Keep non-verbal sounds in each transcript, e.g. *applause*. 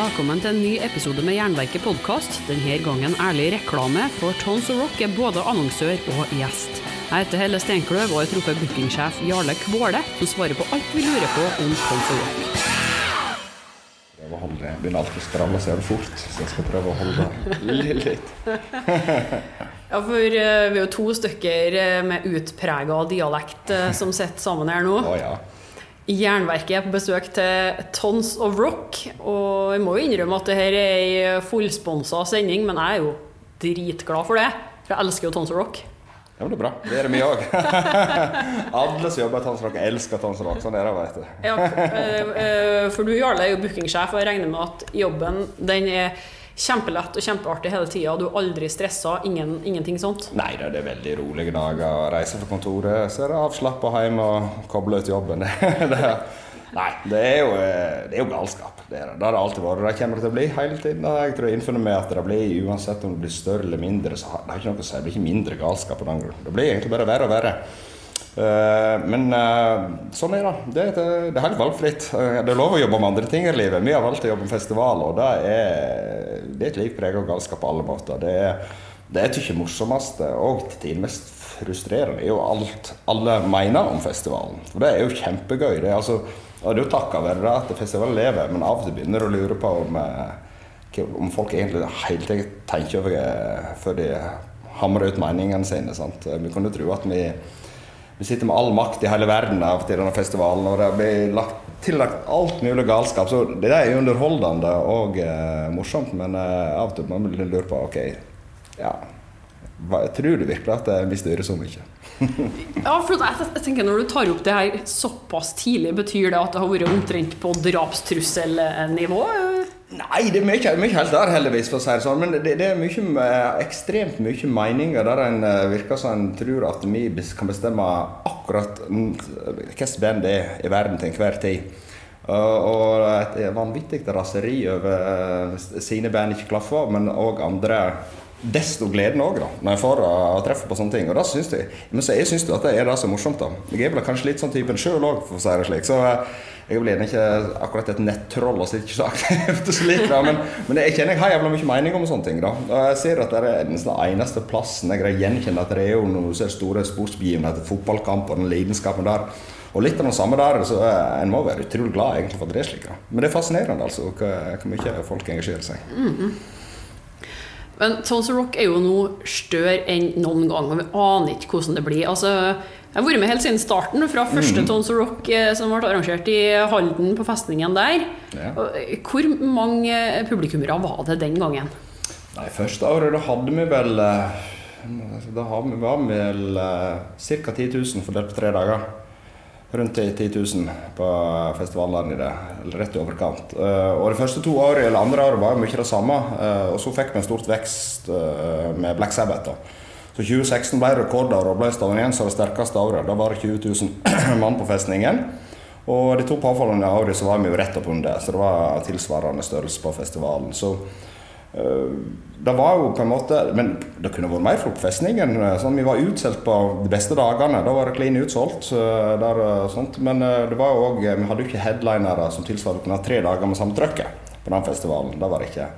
Velkommen til en ny episode med Jernverket podkast. Denne gangen ærlig reklame, for Tons of Rock er både annonsør og gjest. Jeg heter Helle Steinkløv og har truffet bookingsjef Jarle Kvåle, som svarer på alt vi lurer på om Tons of Rock. Prøve å holde begynner alltid å stramme seg fort, så jeg skal prøve å holde litt. *laughs* Ja, for eh, vi er jo to stykker eh, med utprega dialekt eh, som sitter sammen her nå. Å ja. Jernverket er på besøk til Tons of Rock, og jeg må jo innrømme at det her er ei fullsponsa sending, men jeg er jo dritglad for det. For jeg elsker jo Tons of Rock. Ja, men det er bra. Det er det vi òg. *laughs* Alle som jobber i Tons Rock, elsker Tons Rock. Sånn er det, vet du. Ja, eh, eh, for du Jarle er jo bookingsjef, og jeg regner med at jobben den er kjempelett og kjempeartig hele tida. Du er aldri stressa, ingen, ingenting sånt. Nei det er veldig rolige dager. Reise fra kontoret, så er det avslappa hjemme og koble ut jobben. *laughs* det nei, det er, jo, eh, det er jo galskap. Det, er det har det alltid vært. Det kommer det til å bli hele tiden. Jeg tror jeg innfunnet med at det blir, uansett om det blir større eller mindre, så har det ikke noe å si. Det blir ikke mindre galskap på den grunn. Det blir egentlig bare verre og verre. Eh, men eh, sånn er det. Det, det, det er helt valgfritt. Eh, det er lov å jobbe med andre ting i livet. Vi har valgt å jobbe med festival, og det er, det er et liv preget av galskap på alle måter. Det er, det jeg ikke morsomste og til tider mest frustrerende er jo alt alle mener om festivalen. For det er jo kjempegøy. Det er, altså, det er jo takket være at festivalen lever, men av og til begynner du å lure på om, om folk egentlig hele tiden tenker over det før de hamrer ut meningene sine. Sant? Vi kunne tro at vi vi sitter med all makt i hele verden av til denne festivalen, og det blir lagt, tillagt alt mulig galskap. Så det er underholdende og eh, morsomt, men eh, av og til man lurt på OK, ja hva, Tror du virkelig at vi styrer så mye? *laughs* ja, for jeg, tenker Når du tar opp det her såpass tidlig, betyr det at det har vært omtrent på drapstrusselnivå? Nei, det er mye, mye helt der, heldigvis, for å si det sånn. Men det, det er mye, ekstremt mye meninger der en virker som en tror at vi kan bestemme akkurat hvilket band det er i verden til enhver tid. Og et vanvittig raseri over sine band ikke klaffer, men òg andre desto gleden òg, når jeg får å treffe på sånne ting. Og da synes jeg, men så jeg syns at det er det som er morsomt. da. Jeg er vel kanskje litt sånn typen sjøl òg, for å si det slik. Så jeg blir ikke akkurat et nettroll og sitter ikke så aktivt slik, da. Men, men jeg kjenner jeg har jævla mye mening om sånne ting. da. Og jeg ser at det er den eneste plassen jeg greier gjenkjenne at det er jo noen store sportsbegivenheter, fotballkamp og den lidenskapen der. Og litt av det samme der, så En må være utrolig glad egentlig for at det er slik. da. Men det er fascinerende altså, hvor mye folk engasjerer seg. -hmm. Men Tons Rock er jo nå større enn noen gang, og vi aner ikke hvordan det blir. Altså, jeg har vært med helt siden starten, fra første mm. Tons of Rock eh, som ble arrangert i Halden, på festningen der. Ja. Eh, hvor mange publikummere var det den gangen? Nei, Første året da hadde vi vel eh, Da var vi vel ca. 10 000 fordelt på tre dager rundt 10 000 på festivalen i det, eller rett i overkant. Eh, og De første to årene, eller andre året var jo mye det samme. Eh, og så fikk vi en stort vekst eh, med Black Sabbath. da. Så 2016 ble rekordår og ble som det sterkeste året. Da var det 20 000 *clears throat* mann på festningen. Og de to påfølgende årene så var vi jo rett oppunder, så det var tilsvarende størrelse på festivalen. Så Eh, det var jo på en måte Men det kunne vært mer folk på festningen. Eh, sånn, vi var utsolgt på de beste dagene. Da var det klin utsolgt. Eh, der. Men det var også, vi hadde jo ikke headlinere som tilsvarte tre dager med samme trøkket på den festivalen. Det var det ikke.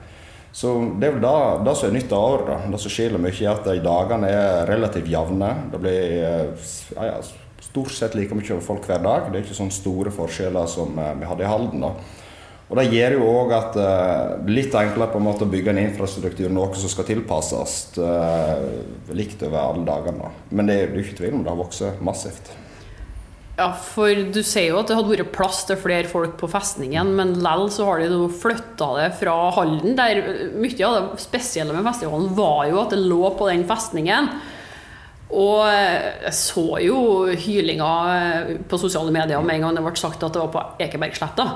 Så det er vel det, det som er nytt av året. Da. Det som skiller mye, er at dagene er relativt jevne. Det blir ja, ja, stort sett like mye folk hver dag. Det er ikke sånne store forskjeller som vi hadde i Halden. da. Og Det gjør jo òg at det uh, litt enklere på en måte å bygge en infrastruktur, noe som skal tilpasses uh, likt over alle dagene. Men det er jo ikke tvil om det har vokst massivt. Ja, for du sier jo at det hadde vært plass til flere folk på festningen, men lell så har de flytta det fra Halden, der mye av det spesielle med festivalen var jo at det lå på den festningen. Og jeg så jo hylinga på sosiale medier med en gang det ble sagt at det var på Ekebergsletta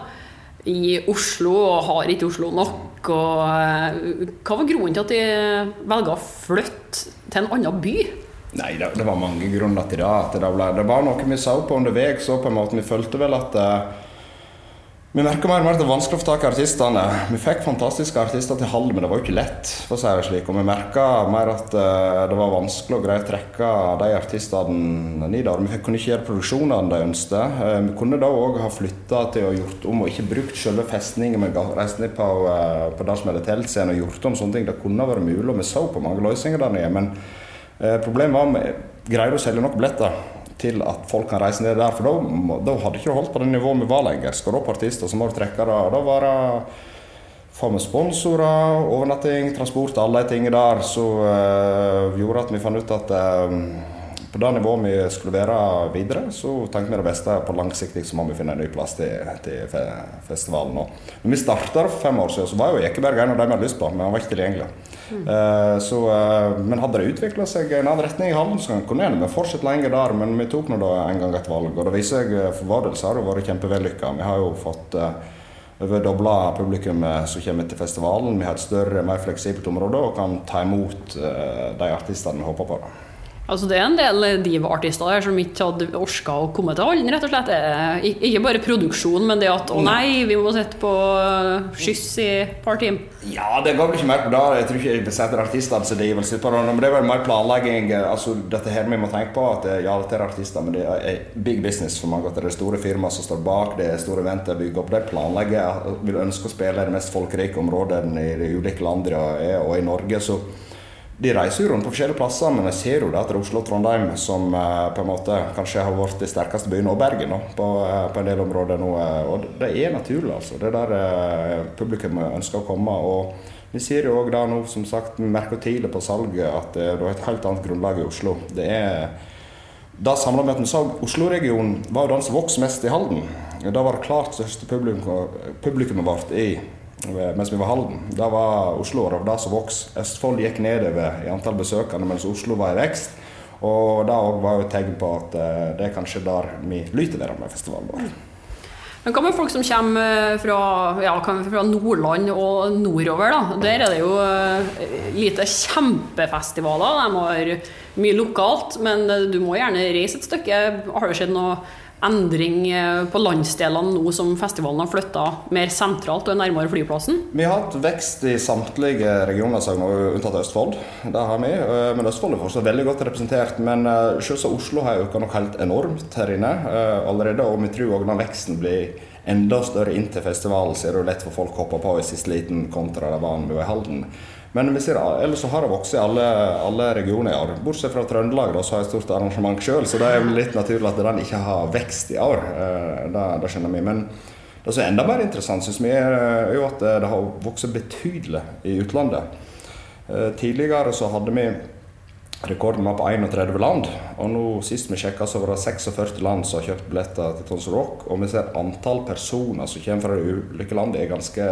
i Oslo, og har ikke Oslo nok? Og, eh, hva var grunnen til at de velga å flytte til en annen by? Nei, det, det, var mange grunner til det. det, ble, det var noe vi så på underveis. Vi følte vel at uh, Vi merka mer og mer at det er vanskelig å få tak i artistene. Vi fikk fantastiske artister til halv, men det var jo ikke lett. for å si det slik. Og vi merka mer at uh, det var vanskelig å greie å trekke de artistene nedover. Vi kunne ikke gjøre produksjonene de ønsket. Uh, vi kunne da òg ha flytta til å gjort om og ikke brukt selve festningen, men reist ned på, på det som heter teltscenen og gjort om sånne ting. Det kunne vært mulig, og vi så på mange løsninger der nede. Men problemet var at vi greide å selge nok billetter til at folk kan reise ned der. For da, hadde ikke holdt på det nivået vi var lenger. Skal du opp artister, så må du trekke det. Da var det få med sponsorer, overnatting, transport, alle de tingene der, som uh, gjorde at vi fant ut at uh, på det nivået vi skulle være videre, så tenkte vi det beste på langsiktig så må vi finne en ny plass til, til festivalen. Og når vi starta for fem år siden, så var jo Ekeberg en av dem vi hadde lyst på, men han var ikke tilgjengelig. Uh, så, uh, men hadde det utvikla seg en annen retning i Hallen, så kunne vi fortsette lenger der. Men vi tok nå da en gang et valg, og det viser seg eh, for vår del så har det vært kjempevellykka. Vi har jo fått uh, over dobla publikum som kommer til festivalen. Vi har et større, mer fleksibelt område og kan ta imot de artistene vi håper på. Da. Altså Det er en del diva-artister der som ikke hadde orka å komme til hallen, rett og slett. Ikke bare produksjon, men det at 'å nei, vi må sitte på skyss i et par timer'. Ja, det går vel ikke mer på det. Jeg tror ikke jeg besetter artistene som de vil sitte på det. Men det er vel mer planlegging. altså Dette her vi må tenke på, at ja, dette er artister, men det er big business for mange. At det er store firmaer som står bak, det er store eventer bygger opp. De planlegger, vil ønske å spille i det mest folkerike området i de ulike landene og i Norge. så de reiser jo rundt på forskjellige plasser, men jeg ser jo det at det er Oslo og Trondheim som eh, på en måte kanskje har vært de sterkeste byene, og Bergen nå, på, eh, på, en del områder nå. Eh, og det er naturlig, altså. Det er der publikum ønsker å komme. og vi ser jo òg da nå, som sagt, vi merker tidlig på salget at det er et helt annet grunnlag i Oslo. Det er da samla med at vi så Oslo-regionen var jo den som vokste mest i Halden. Da var det klart største publikummet publikum vårt i mens vi var Halden. Da var Oslo og det som vokste. Østfold gikk nedover i antall besøkende, mens Oslo var i vekst. Og det var jo et tegn på at eh, det er kanskje der vi lyter der med festivalen vår. Men hva med folk som kommer fra, ja, fra Nordland og nordover? da? Der er det jo lite kjempefestivaler. De har mye lokalt, men du må gjerne reise et stykke. Har det skjedd noe endring eh, på landsdelene nå som festivalen har flytta mer sentralt og er nærmere flyplassen? Vi har hatt vekst i samtlige regioner, unntatt Østfold. Det har vi. Eh, men Østfold er fortsatt veldig godt representert. Men eh, selvsagt Oslo har økt nok helt enormt her inne allerede. Og vi tror òg når veksten blir enda større inn til festivalen, så er det lett for folk å hoppe på i siste liten kontra det var i Halden. Men vi ser, ellers så har det vokst i alle, alle regioner i år. Bortsett fra Trøndelag, da, så har jeg et stort arrangement sjøl, så det er litt naturlig at den ikke har vekst i år. Eh, det, det skjønner vi. Men det som er enda mer interessant, syns vi, er jo at det har vokst betydelig i utlandet. Eh, tidligere så hadde vi Rekorden var på 31 land. og nå Sist vi sjekka, så var det 46 land som har kjøpt billetter til Tons Rock. Og vi ser antall personer som kommer fra de ulike landene er ganske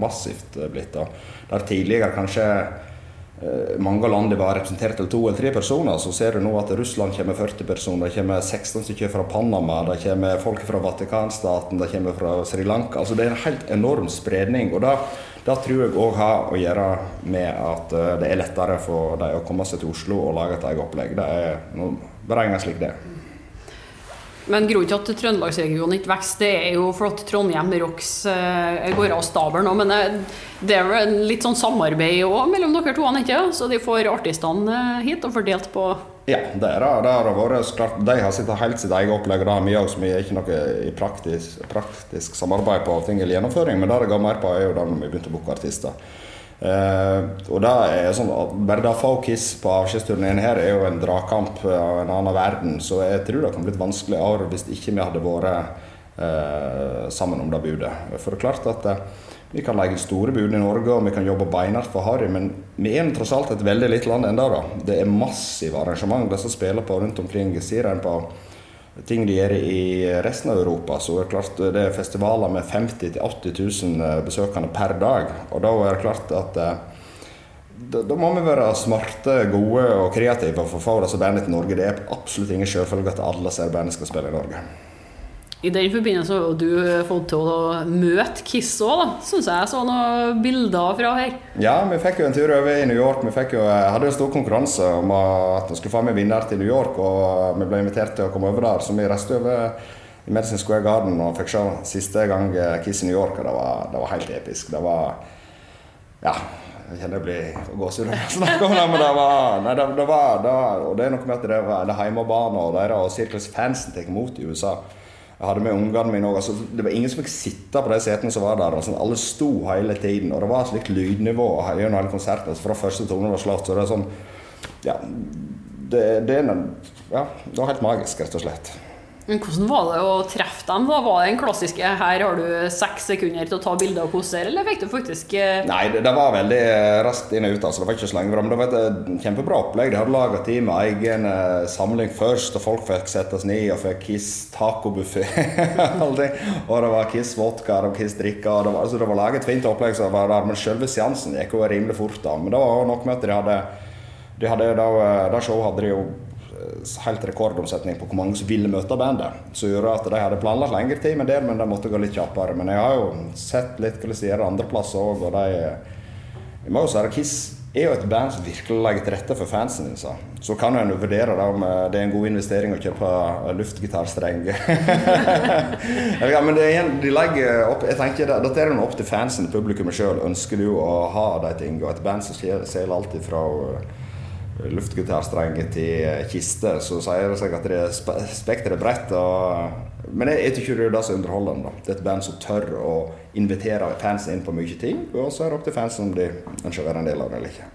massivt blitt. da. Der tidligere kanskje eh, mange av landene var representert til to eller tre personer, så ser du nå at Russland kommer 40 personer, det kommer 16 stykker fra Panama, det kommer folk fra Vatikanstaten, det kommer fra Sri Lanka. altså Det er en helt enorm spredning. og da det tror jeg òg har å gjøre med at eh, det er lettere for dem å komme seg til Oslo og lage et eget opplegg. Det er noe beregnet slik det Men grunnen til at Trøndelagsregionen ikke vokser, det er jo for at Trondheim Rocks eh, går av stabelen nå. Men eh, det er vel litt sånn samarbeid òg mellom dere to, ikke? så de får artistene hit og fordelt på ja, det er det. har vært klart, De har sittet helt sitt eget opplegg, det har vi som er ikke noe i praktisk, praktisk, samarbeid på ting eller gjennomføring. Men det det går mer på, er jo da vi begynte å booke artister. Eh, og det er sånn at Bare det å få Kiss på avskjedsturneen her er jo en dragkamp av en annen verden. Så jeg tror det kan bli et vanskelig år hvis ikke vi hadde vært eh, sammen om det budet. For det er klart at eh, vi kan legge store bud i Norge og vi kan jobbe beinhardt for Harry, men vi er tross alt et veldig lite land ennå. Det er massive arrangement disse spiller på rundt omkring. Sier en på ting de gjør i resten av Europa, så er det klart det er festivaler med 50 000-80 000 besøkende per dag. Og da er det klart at eh, da, da, må vi være smarte, gode og kreative for å få disse bandene til Norge. Det er absolutt ingen selvfølge at alle ser bandene skal spille i Norge. I den forbindelse har du fått til å møte Kiss òg. Syns jeg så noen bilder fra her. Ja, vi fikk jo en tur over i New York. Vi jo, hadde en stor konkurranse om at vi skulle få med vinner til New York, og vi ble invitert til å komme over der. Så vi reiste over i Medicine Square Garden og fikk se siste gang eh, Kiss i New York, og det var, det var helt episk. Det var Ja. Jeg kjenner jeg blir gåsehud når jeg *laughs* snakker om det, men det var, nei, det, det var, det Og det er noe med at det det hjemmebane og deres og Circles fansen tar imot i USA. Jeg hadde med ungene mine òg. Altså, det var ingen som fikk sitte på de setene som var der. Altså, alle sto hele tiden. Og det var slikt lydnivå gjennom hele konserten. Altså, fra første tone var slått. Så det er sånn Ja. Det, det, er, ja, det var helt magisk, rett og slett. Men hvordan var det å treffe dem? da? Var det den klassiske 'her har du seks sekunder til å ta bilde og posere', eller fikk du faktisk eh... Nei, det, det, var veldig raskt inn og ut. altså Det var ikke så lenge. Men det var et kjempebra opplegg. De hadde laga tid med egen eh, samling først, og folk fikk sette seg ned og fikk Kiss tacobuffé. *laughs* og det var Kiss vodka og Kiss drikke. Og det var, altså, det var laget et fint opplegg, så var der, men selve seansen gikk jo rimelig fort. da Men det var nok med at de hadde, de hadde da, da showet hadde de jo helt rekordomsetning på hvor mange som ville møte bandet. Som gjorde at de hadde planlagt lengre tid med det, men de måtte gå litt kjappere. Men jeg har jo sett litt hva de sier andreplasser òg, og de Vi må jo si at Kiss er jo et band som virkelig legger til rette for fansen din. Så kan en vurdere da, om det er en god investering å kjøpe luftgitarstreng. *laughs* ja, men det er en, de legger opp Jeg tenker Dette er noe opp til fansen, publikummet sjøl. Ønsker du å ha de tingene? Og et band som selger alt ifra luftgitarstrenger til kiste, så sier det seg at det er spekteret er bredt. Men jeg, jeg tror det er det som er underholdende. Det er et band som tør å invitere fansen inn på mye ting, og så er det opp til fansen om de ønsker å være en del av det eller ikke.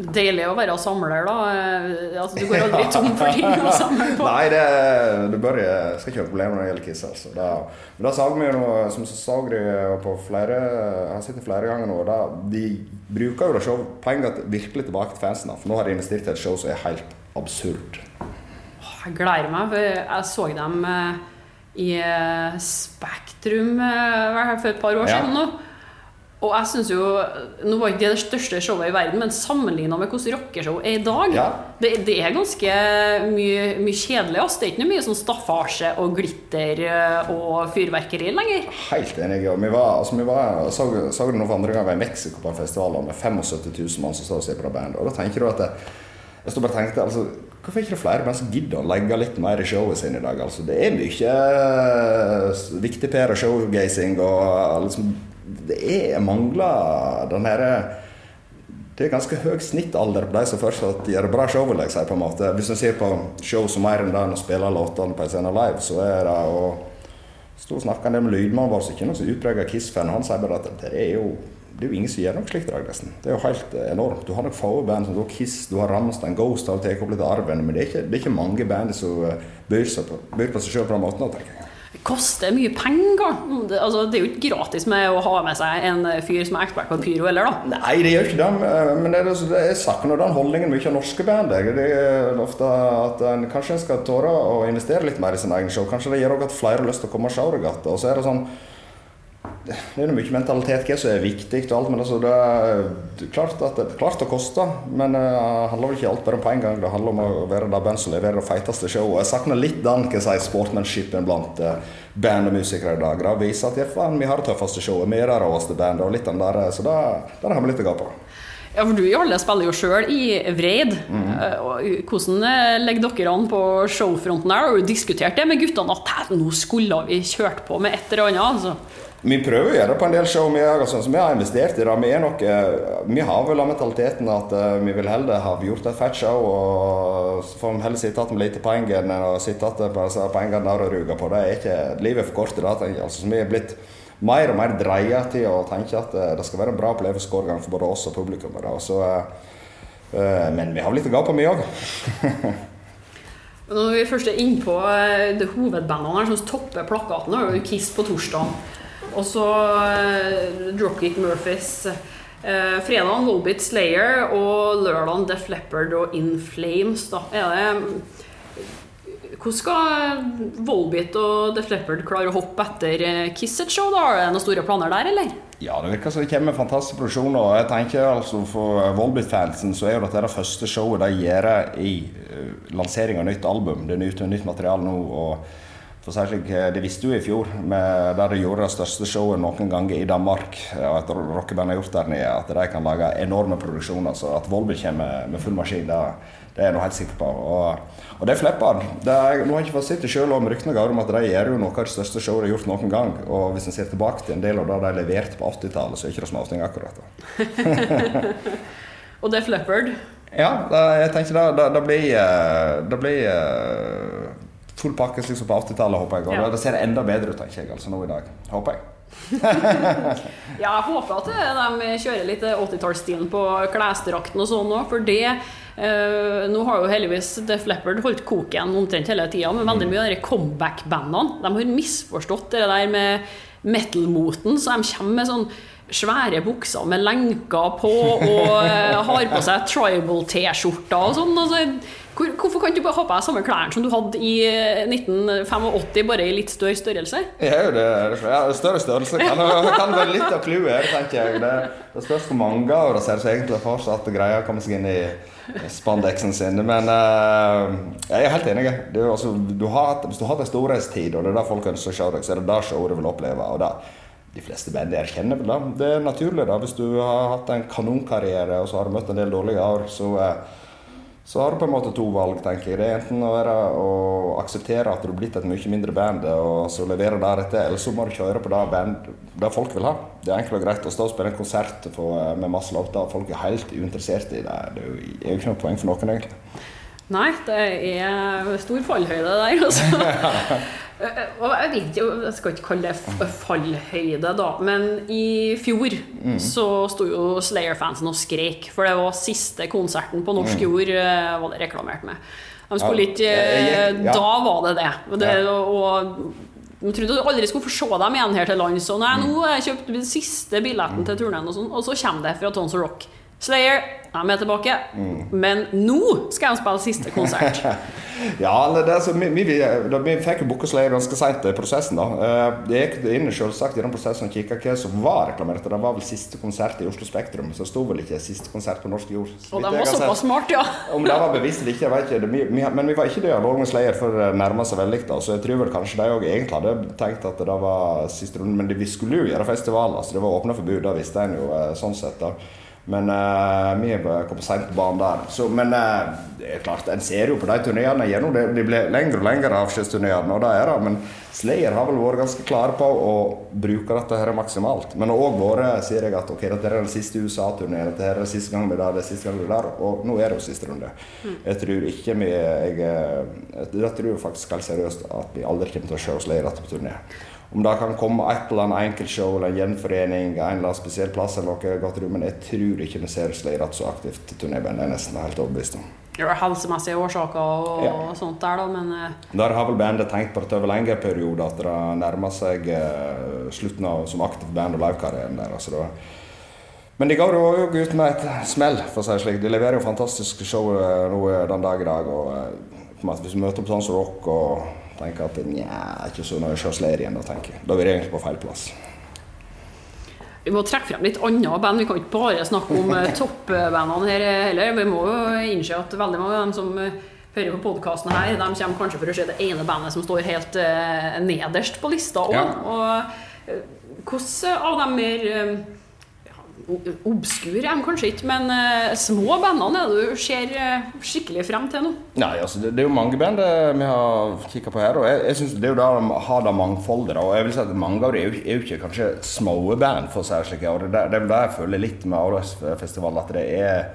Deilig å være samler, da. Eh, altså, du går aldri tom for ting å samle på. *laughs* Nei, det, du bør, skal ikke ha problemer når det gjelder Kiss. Altså. Da, men da sa vi jo noe som de på flere har sett det flere ganger nå. Da, de bruker jo det showpenga virkelig tilbake til fansen. For nå har de investert i et show som er helt absurd. Jeg gleder meg, for jeg så dem eh, i eh, Spektrum for et par år siden nå. Og jeg synes jo, Nå var ikke det det største showet i verden, men sammenligna med hvordan rockeshow er i dag ja. det, det, er ganske mye, mye kjedelig. Ass. Det er ikke mye sånn staffasje og glitter eh, og fyrverkeri lenger. Helt enig. Og vi var, altså, vi var, så, så det nå for andre gang i Mexico på en festival med 75 000 mann som står og ser på det bandet. Og da tenker du at det, jeg stod bare tenkte, altså, Hvorfor ikke det flere band som gidder å legge litt mer i showet sitt i dag? Altså, det er mye uh, viktig Per og showgazing og liksom det er mangler den herre det er ganske høy snittalder på de som fortsatt gjør bra show. vil jeg si på en måte. Hvis en ser på show som mer enn det enn å spille låtene på en scene live, så er det å stå og snakke med lydmannen vår som ikke er noen som utprega Kiss-fan. Han sier bare at det er jo det er jo ingen som gjør noe slikt i dag, nesten. Det er jo helt enormt. Du har nok få band som Kiss, du har Ramstein, Ghost, har tatt opp litt arven, men det er ikke, det er ikke mange band som byr, seg på, byr på seg sjøl på den måten. tenker jeg. Det koster mye penger. Det, altså, det er jo ikke gratis med å ha med seg en fyr som er ekspert på pyro, eller da? Nei, det gjør ikke det. Men det, er, det er savner den holdningen mye av norske band. Det er ofte at en, skal tåre å investere litt mer i sin egen show. Kanskje det gjør også at flere har lyst til å komme og se det. Og så er det sånn det er mye mentalitet hva som er viktig, og alt, men altså, det er klart at det klart det koster. Men det handler vel ikke alt bare om på en gang. Det handler om å være det band som leverer det feiteste showet. Jeg savner litt den hva si, sportsmanshipen blant uh, band og musikere i dag. Det viser at faen, vi har det tøffeste showet, vi er det råeste bandet, og litt den der, så det, der har vi litt å gå på. Ja, for du Jarle spiller jo sjøl i Vreid. Mm. Hvordan eh, legger dere an på showfronten her? Har du diskutert det med guttene at nå skulle vi kjørt på med et eller annet? Altså? Vi prøver å gjøre det på en del show. Vi, altså, vi har investert i det. Vi, er nok, eh, vi har vel mentaliteten at uh, vi vil heller ha gjort et fett show. Og så får vi heller sitte igjen med lite poeng enn å sitte igjen med pengene der og ruge på. Det er ikke, livet er for kort til det. Altså, vi er blitt mer og mer dreia til å tenke at uh, det skal være en bra opplevelsesårgang for både oss og publikum. Så, men vi har litt å gå på, vi òg. *laughs* Når vi først er innpå hovedbandene her som topper plakaten, har du Kiss på torsdag. Og så uh, Dropkick Murphys. Uh, fredagen Volbit Slayer og lørdagen Def Leppard og In Flames. Da. Er det hvordan skal Volbit og Def Leppard klare å hoppe etter Kisset Kiss et show? da? Er det noen store planer der, eller? Ja, det virker som det kommer fantastiske produksjoner. og jeg tenker altså For Volbit-fansen så er jo dette det første showet de gjør i uh, lansering av nytt album. Det er nytt, nytt materiale nå. og for særlig, eh, Det visste jo i fjor, med, der de gjorde det største showet noen ganger i Danmark, og et rockeband har gjort der nede, at de kan lage enorme produksjoner. Så at Volby kommer med full maskin, det, det er jeg nå helt sikker på. Og, og det er han. Nå har jeg ikke fått sett det sjøl, men ryktene går om at de gjør jo noe av det største showet de har gjort noen gang. Og hvis en ser tilbake til en del av det de leverte på 80-tallet, så er ikke det småting akkurat. *laughs* Og er flipper Ja, det, jeg tenker det, det, det blir, eh, det blir eh, full pakke slik som på 80-tallet, håper jeg. Og Ja. det ser enda bedre ut, tenker jeg, altså nå i dag. Håper jeg. *laughs* Ja, jeg håper at de kjører litt 80-tallsstilen på klesdrakten og sånn òg, for det eh, Nå har jo heldigvis Def Leppard holdt koken omtrent hele tida, men veldig mye av de comeback-bandene De har misforstått det der med metal-moten, så de kommer med sånn svære bukser med lenker på og eh, har på seg tribal-T-skjorter og sånn. Altså, hvor, hvorfor kan du bare ha på deg samme klærne som du hadde i eh, 1985, bare i litt større størrelse? Er det, ja, større størrelse kan, *laughs* kan være litt av clouet her, tenker jeg. Det, det spørs hvor mange av det ser så egentlig fortsatt greier å komme seg inn i spandexen sin. Men uh, jeg er helt enig. Er, altså, du har, hvis du har hatt en storhetstid, og det er det folk ønsker å se deg, så er det det showet du vil oppleve. og det de fleste band erkjenner vel det. Det er naturlig da, hvis du har hatt en kanonkarriere og så har du møtt en del dårlige år, så, eh, så har du på en måte to valg, tenker jeg. Det er enten å, være, å akseptere at du er blitt et mye mindre band og så levere deretter, eller så må du kjøre på det, band, det folk vil ha. Det er enkelt og greit å stå og spille en konsert eh, med masse låter og folk er helt uinteressert i det. Det er jo ikke noe poeng for noen, egentlig. Nei, det er stor fallhøyde der, altså. *laughs* Og jeg vet jo, jeg skal ikke kalle det fallhøyde, da, men i fjor så sto jo Slayer-fansen og skrek, for det var siste konserten på norsk jord eh, var det reklamert med. De skulle ikke ja. Da var det det. Det, og de trodde du aldri skulle få se dem igjen her til lands. Og nei, nå har jeg kjøpt den siste billetten til turneen, og sånn, og så kommer det fra Tons Rock. Slayer, da er tilbake. Men nå skal han spille siste konsert. *laughs* Ja, det, altså, vi, vi, vi fikk jo booka Slayer ganske seint i prosessen. da. Jeg Det gikk inn selvsagt i den prosessen og kikka hva som var reklamert. Det var vel siste konsert i Oslo Spektrum, så sto vel ikke siste konsert på norsk jord. så Og det var såpass smart, ja. *laughs* Om det var bevisst eller ikke, jeg vet ikke. Det, vi, vi, men vi var ikke i dialog med Slayer før det nærma seg veldig. da, Så jeg tror vel kanskje de òg egentlig hadde tenkt at det var siste runde. Men vi skulle jo gjøre festival, altså det var åpna for bud, det visste en jo eh, sånn sett. da. Men uh, vi kom seint på banen der. Så, men uh, det er klart, en ser jo på de turneene gjennom det. De blir lengre og lengre avskjedsturneene, og det er det. Men Slayer har vel vært ganske klare på å bruke dette her maksimalt. Men òg vært, sier jeg at ok, dette er den siste USA-turneen, dette er den siste gang vi er der, det siste gang vi er der, og nå er det jo siste runde. Jeg tror ikke vi jeg, jeg, jeg, tror faktisk helt seriøst at vi aldri kommer til å se Slayer igjen på turné. Om det kan komme et eller annet enkeltshow eller en gjenforening en eller annen spesiell plass, eller noe, godt rom, men jeg tror ikke vi ser igjen så aktivt turnéband. Det er nesten helt overbevist om. Det var helsemessige årsaker og Ja. sånt der, da, men eh, Der har vel bandet tenkt på det over lengre periode, at det nærmer seg eh, slutten av som aktivt band og livekarrieren der. Altså det. Men de går jo ut med et smell, for å si det slik. De leverer jo fantastiske show eh, nå den dag i dag. og Hvis vi møter opp sånn som rock og tenker at nja, ikke så når jeg ser Slayer igjen, da tenker jeg. Da er vi egentlig på feil plass. vi må trekke frem litt andre band. Vi kan ikke bare snakke om eh, toppbandene her eh, heller. Vi må jo innse at veldig mange av dem som eh, hører på podkasten her, de kommer kanskje for å se det ene bandet som står helt nederst på lista òg. Ja. Og hvordan av de mer obskure er de kanskje ikke, men uh, små bandene er du ser uh, skikkelig frem til nå? Nei, altså det, det er jo mange band eh, vi har kikka på her. Og jeg, jeg synes det er jo der de har det mangfoldet. da, Og jeg vil si at mange av dem er er jo ikke kanskje små band, for å si det slik. Og det, er vel det jeg føler litt med Aurosfestivalen, at det er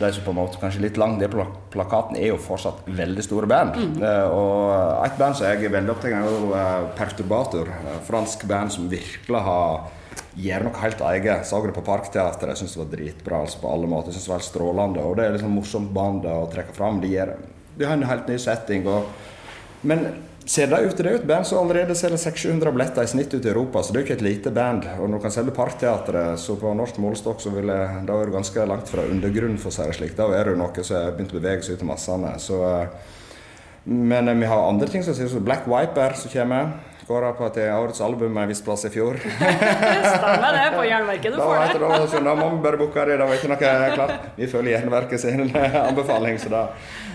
de som på en måte kanskje litt langt ned på plakaten, er jo fortsatt veldig store band. Eh, og et band som jeg er veldig opptatt av, er jo Perturbator. fransk band som virkelig har gjør noe helt eget. Så det på Parkteatret. Jeg syns det var dritbra altså på alle måter. Jeg synes det var helt strålende. Og det er liksom morsomt band å trekke fram. De, gjør, de har en helt ny setting. Og, men ser det ut, det er et band som allerede selger 600-700 billetter i snitt ut i Europa, så det er jo ikke et lite band. Og når du kan selge Parkteatret, så på norsk målestokk så vil jeg, da er du ganske langt fra undergrunn, for å si det slik. Da er det jo noe som har begynt å bevege seg ut i massene. Så, eh, men eh, vi har andre ting som sier som Black Viper som kommer. Kåra på til årets album en viss plass i fjor. *laughs* Stemmer det, på Jernverket du Da, får det. da, må vi bare booke det. Det var ikke noe klart. Vi følger Jernverket sin anbefaling. Så da.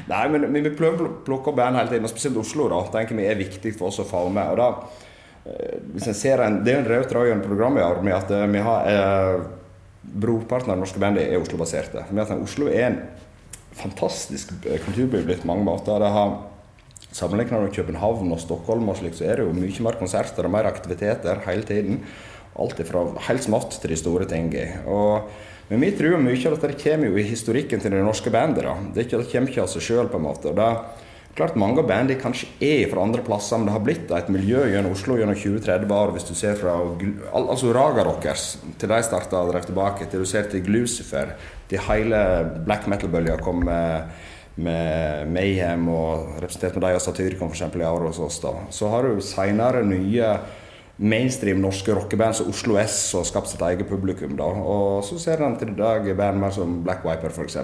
Nei, men vi prøver å plukke opp band hele tiden, og spesielt Oslo. da, tenker vi er viktig for oss å få med. og da eh, hvis en ser en, Det er en rød tråd gjennom programmet i år med at eh, vi har eh, Brorparten av norske bandet er Oslo-baserte. Oslo er en fantastisk eh, kulturby blitt på mange måter. Det har Sammenlignet med København og Stockholm, og slik, så er det jo mye mer konserter og mer aktiviteter hele tiden. Alt fra helt smått til de store tingene. Og, men vi tror mye av dette kommer jo i historikken til det norske bandet. da. Det, er det kommer ikke av seg sjøl. Klart Mange av bandene kanskje er fra andre plasser, men det har blitt et miljø gjennom Oslo gjennom 20-30 år. Hvis du ser fra al- altså Raga Rockers, til de starta og drev tilbake, til du ser til Glucifer, til hele black metal-bølga kom med, med Mayhem og representert med de og Satyricon eksempel, i år hos oss. da. Så har du seinere nye mainstream norske rockeband som Oslo S som har skapt sitt eget publikum. da. Og så ser en til i dag band mer som Black Viper f.eks.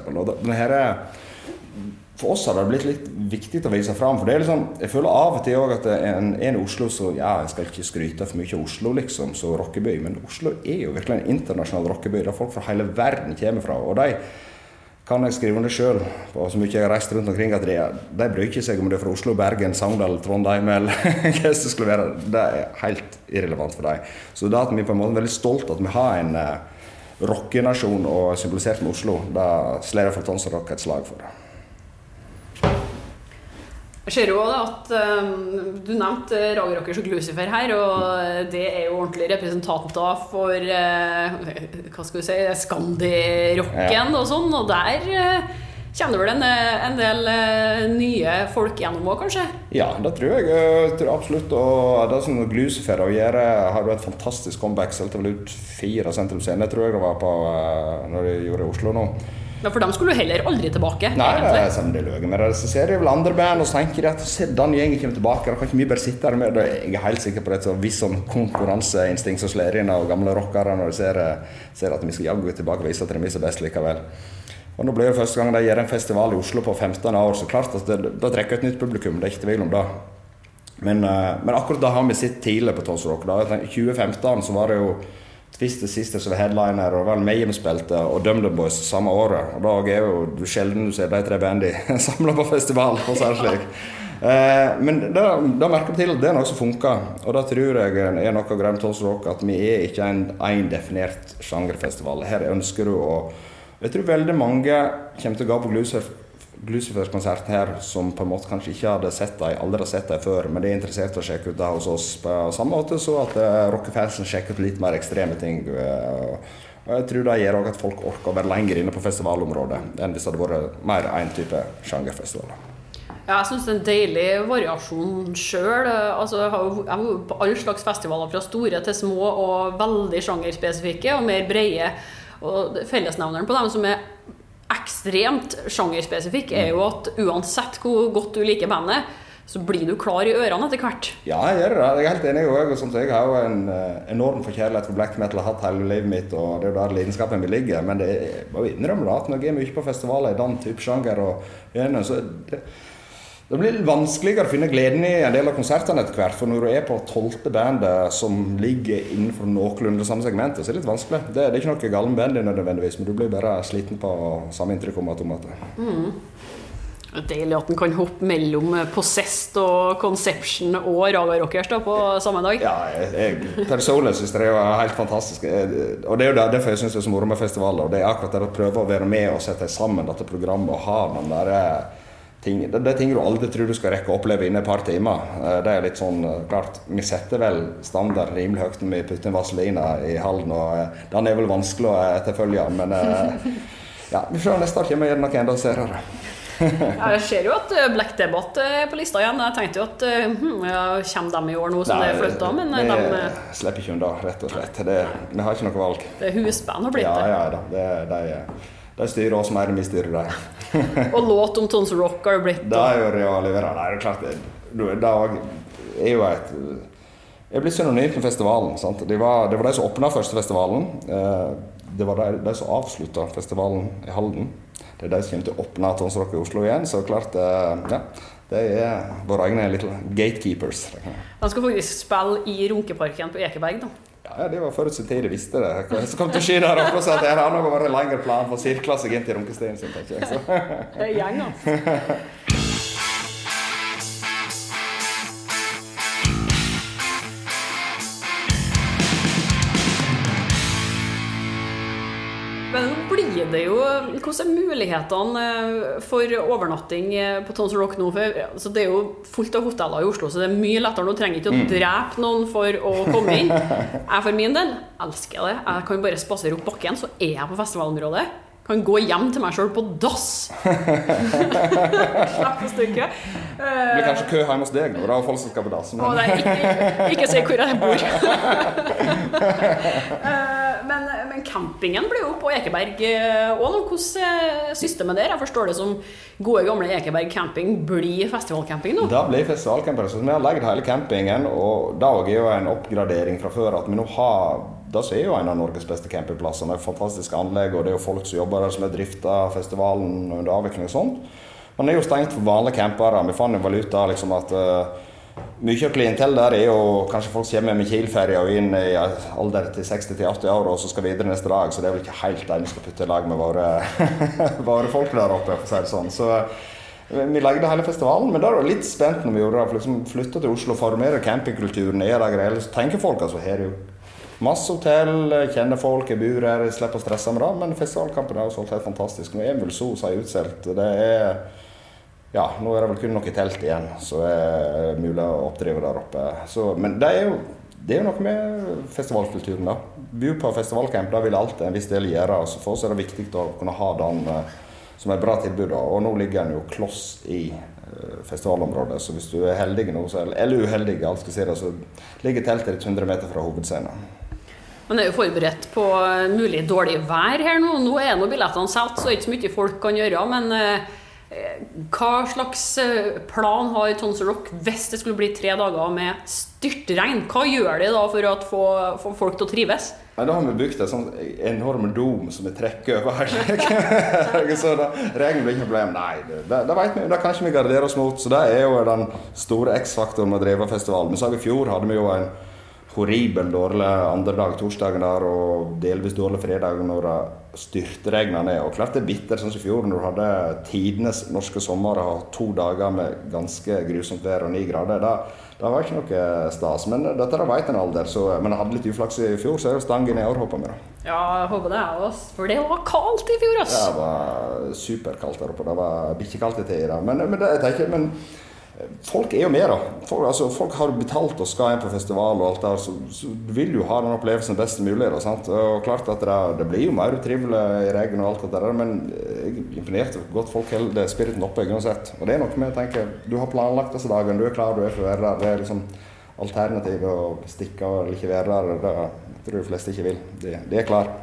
For oss har det blitt litt viktig å vise fram. For det er liksom, jeg føler av og til også at en, en i Oslo så Ja, jeg skal ikke skryte for mye av Oslo, liksom, som rockeby, men Oslo er jo virkelig en internasjonal rockeby der folk fra hele verden kommer fra. Og de kan jeg skrive under sjøl på så mye jeg har reist rundt omkring, at de, de bryr ikke seg om det er fra Oslo, Bergen, Sogndal, Trondheim eller *laughs* hva det skulle være. Det er helt irrelevant for dem. Så det at vi på en måte er veldig stolt at vi har en eh, rockenasjon og symbolisert med Oslo, da slår jeg for Tons Rock et slag for det. Jeg ser jo at um, Du nevnte Rager Rockers og Glucifer her, og det er jo ordentlige representanter for uh, hva skal vi si, Scandi-rocken og sånn, og der uh, Kjenner det vel en, en del uh, nye folk gjennom òg, kanskje? Ja, det tror jeg. Jeg tror absolutt. Og det som Glucifer og gjøre, har et fantastisk comeback. Solgte vel ut fire sentrumsscener, tror jeg det var på når de gjorde i Oslo nå. Ja, For de skulle jo heller aldri tilbake, Nei, det egentlig. er som de løger med det. Så ser jeg vel andre band og så tenker at se, den gjengen kommer tilbake. Da kan ikke vi bare sitte her med det. Jeg er helt sikker på et så visst sånn konkurranseinstinkt som slår inn av gamle rockere når de ser, ser at vi skal jaggu tilbake og vise at de er så best likevel. Og nå blir det første gang de gjør en festival i Oslo på 15 år, så klart at det, da trekker et nytt publikum. Det er ikke tvil om det. Men, eh, men akkurat da har vi sett tidlig på Tons Rock. Da. I 2015 så var det jo Twisted siste som var headliner, og var Mayhem spilte, og DumDum Boys samme året. Og da er jo sjelden du ser de tre bandene *laughs* samla på festival, for å si det slik. Eh, men da, merker vi til at det er noe som funker, og da tror jeg er noe av med Tons Rock at vi er ikke en, en definert sjangerfestival. Her ønsker du å Jeg tror veldig mange kommer til å gå på Glucifer Glucifers konsert her som på en måte kanskje ikke hadde sett dem, aldri sett dem før, men de er interessert i å sjekke ut det hos oss på samme måte så at uh, rockefansen sjekker ut litt mer ekstreme ting. eh, og jeg tror det gjør også at folk orker å være lenger inne på festivalområdet enn hvis det hadde vært mer én type sjangerfestivaler. Ja, jeg syns det er en deilig variasjon sjøl. Altså, jeg har jo på alle slags festivaler, fra store til små, og veldig sjangerspesifikke og mer breie. Og fellesnevneren på dem som er ekstremt sjangerspesifikk, er jo at uansett hvor godt du liker bandet, så blir du klar i ørene etter hvert. Ja, jeg gjør det. Jeg er helt enig. Jeg, som jeg har jo en eh, enorm forkjærlighet for black metal, har hatt hele livet mitt, og det er jo der lidenskapen min ligger. Men det jeg må innrømme at når jeg er mye på festivaler i den type sjanger, og, gjennom så det, det blir vanskeligere å finne gleden i en del av konsertene etter hvert. For når du er på tolvte bandet som ligger innenfor noenlunde samme segmentet, så er det litt vanskelig. Det, det er ikke noe galt med bandet nødvendigvis, men du blir bare sliten på samme inntrykk om automater. Det er Deilig at en kan hoppe mellom Possessed og Conception og Raga Rockers da, på samme dag. Ja, jeg, jeg personlig syns det er jo helt fantastisk. Og det er jo derfor jeg syns det er så moro med festivaler. og Det er akkurat det å prøve å være med og sette sammen dette programmet og ha den der eh, ting, det, det er ting du aldri tror du skal rekke å oppleve innen et par timer. Eh, Det er litt sånn, eh, klart, Vi setter vel standard rimelig høyt når vi putter en vaselina i hallen, og eh, den er vel vanskelig å etterfølge. Men *laughs* ja, vi får se neste år kommer jeg noe enda serere. *laughs* Ja, Jeg ser jo at Black Debate er på lista igjen. Jeg tenkte jo at hm, ja, kommer de i år nå som det er flytta, men vi de, slipper ikke unna, rett og slett. Det, vi har ikke noe valg. det er husband bli blitt Ja, det. ja da. Det, de, de styrer oss mer enn vi styrer dem. *laughs* Og låt om Tons Rock har jo blitt. Det er jo det. Nei, det er klart det, det er jo et Jeg blitt synonymt med festivalen. Sant? Det var, det var de som åpna første festivalen. Eh, Det var de, de som avslutta festivalen i Halden. Det er de som kommer til å åpne Tons Rock i Oslo igjen. Så klart, eh, ja. De er våre egne little gatekeepers. Han skal faktisk spille i Runkeparken på Ekeberg, da. Ja, det var forutsatt tid, de visste det. Hva som kom til å skje der oppe. Så det har nok vært en lengre plan for å sirkle seg inn til runkestien sin, tenker jeg. Så. *laughs* Det er gjeng, altså. *laughs* Men nå blir det jo Hvordan er mulighetene eh, for overnatting eh, på Tons Rock nå? Altså, det er jo fullt av hoteller i Oslo, så det er mye lettere. Du trenger ikke å drepe noen for å komme inn. Jeg for min del elsker det. Jeg kan bare spasere opp bakken, så er jeg på festivalområdet. Kan gå hjem til meg sjøl på dass. *laughs* Slippe stykket. Det blir kanskje kø hjemme hos deg nå, da, folk som skal på dass. Men... ikke, ikke si hvor jeg bor. *laughs* Eh, men, men campingen blir jo på Ekeberg òg nå. Hvordan er systemet der? Jeg forstår det som gode, gamle Ekeberg camping blir festivalcamping nå. Det blir festivalcamping. Så vi har lagd hele campingen, og det er jo en oppgradering fra før. At vi nå har det er jo en av Norges beste campingplasser. med fantastisk anlegg, og det er jo folk som jobber der som har drifta festivalen under avvikling og sånt. Men det er jo stengt for vanlige campere. Vi fant jo valuta liksom at uh, mye av klientellet der er jo kanskje folk som kommer med Kiel-ferja og inn i alder til 60-80 år og så skal videre neste dag, så det er vel ikke helt det vi skal putte i lag med våre, *laughs* våre folk der oppe, for å si det sånn. Så vi lagde hele festivalen, men da var jeg litt spent når vi gjorde det. For liksom flytta til Oslo, formere campingkulturen, er det greier. Så tenker folk altså her er jo masse hotell, kjenner folk, jeg bor her, jeg slipper å stresse med det. Men festivalkampen er solgt helt fantastisk. Nå er vel så å si utsolgt. Det er ja, nå er det vel kun noe telt igjen som er mulig å oppdrive der oppe. Så, men det er, jo, det er jo noe med festivalkulturen, da. Bo på festivalcamp, det vil alt en viss del gjøre. Så for oss er det viktig å kunne ha den som som et bra tilbud. Da. Og nå ligger en jo kloss i uh, festivalområdet, så hvis du er heldig nå, så, eller uheldig, alt skal si det, så ligger teltet ditt 100 meter fra hovedscenen. Man er jo forberedt på mulig dårlig vær her nå. Nå er nå billettene solgt, så det er ikke så mye folk kan gjøre. men hva slags eh, plan har Tons Rock hvis det skulle bli tre dager med styrtregn? Hva gjør de da for å få, få folk til å trives? Nei, Da har vi bygd en sånn enorm dom som vi trekker over *laughs* så da, regn blir ikke noe problem. Nei, det, det, vet vi, det kan ikke vi gardere oss mot. Så det er jo den store X-faktoren med festival. Vi sa i fjor hadde vi jo en horribel dårlig andre dag, torsdagen der, og delvis dårlig fredag når det styrtregna ned. Og klart det er bittert, sånn som i fjor, når du hadde tidenes norske sommer og to dager med ganske grusomt vær og ni grader. Da, da var ikke noe stas. Men dette da veit en alder, så, men jeg hadde litt uflaks i fjor, så er det stangen i år, håper vi. Ja, jeg håper det, jeg òg. For det var kaldt i fjor, ass. Ja, det var superkaldt der oppe. Det var bikkjekaldt i tider. Men, men det, jeg tenker, men Folk er jo med, da. Folk, altså, folk har betalt og skal på festival, og alt der, så, så du vil jo ha den opplevelsen best mulig. Da, sant? Og klart at det, det blir jo mer utrivelig i regn og alt det der, men jeg er imponert over godt folk holder spiriten oppe uansett. Og det er noe med å tenke Du har planlagt disse dagene, du er klar, du er for å være der. Det er liksom alternativet å stikke og ikke være der. Det tror jeg de fleste ikke vil. De, de er klar.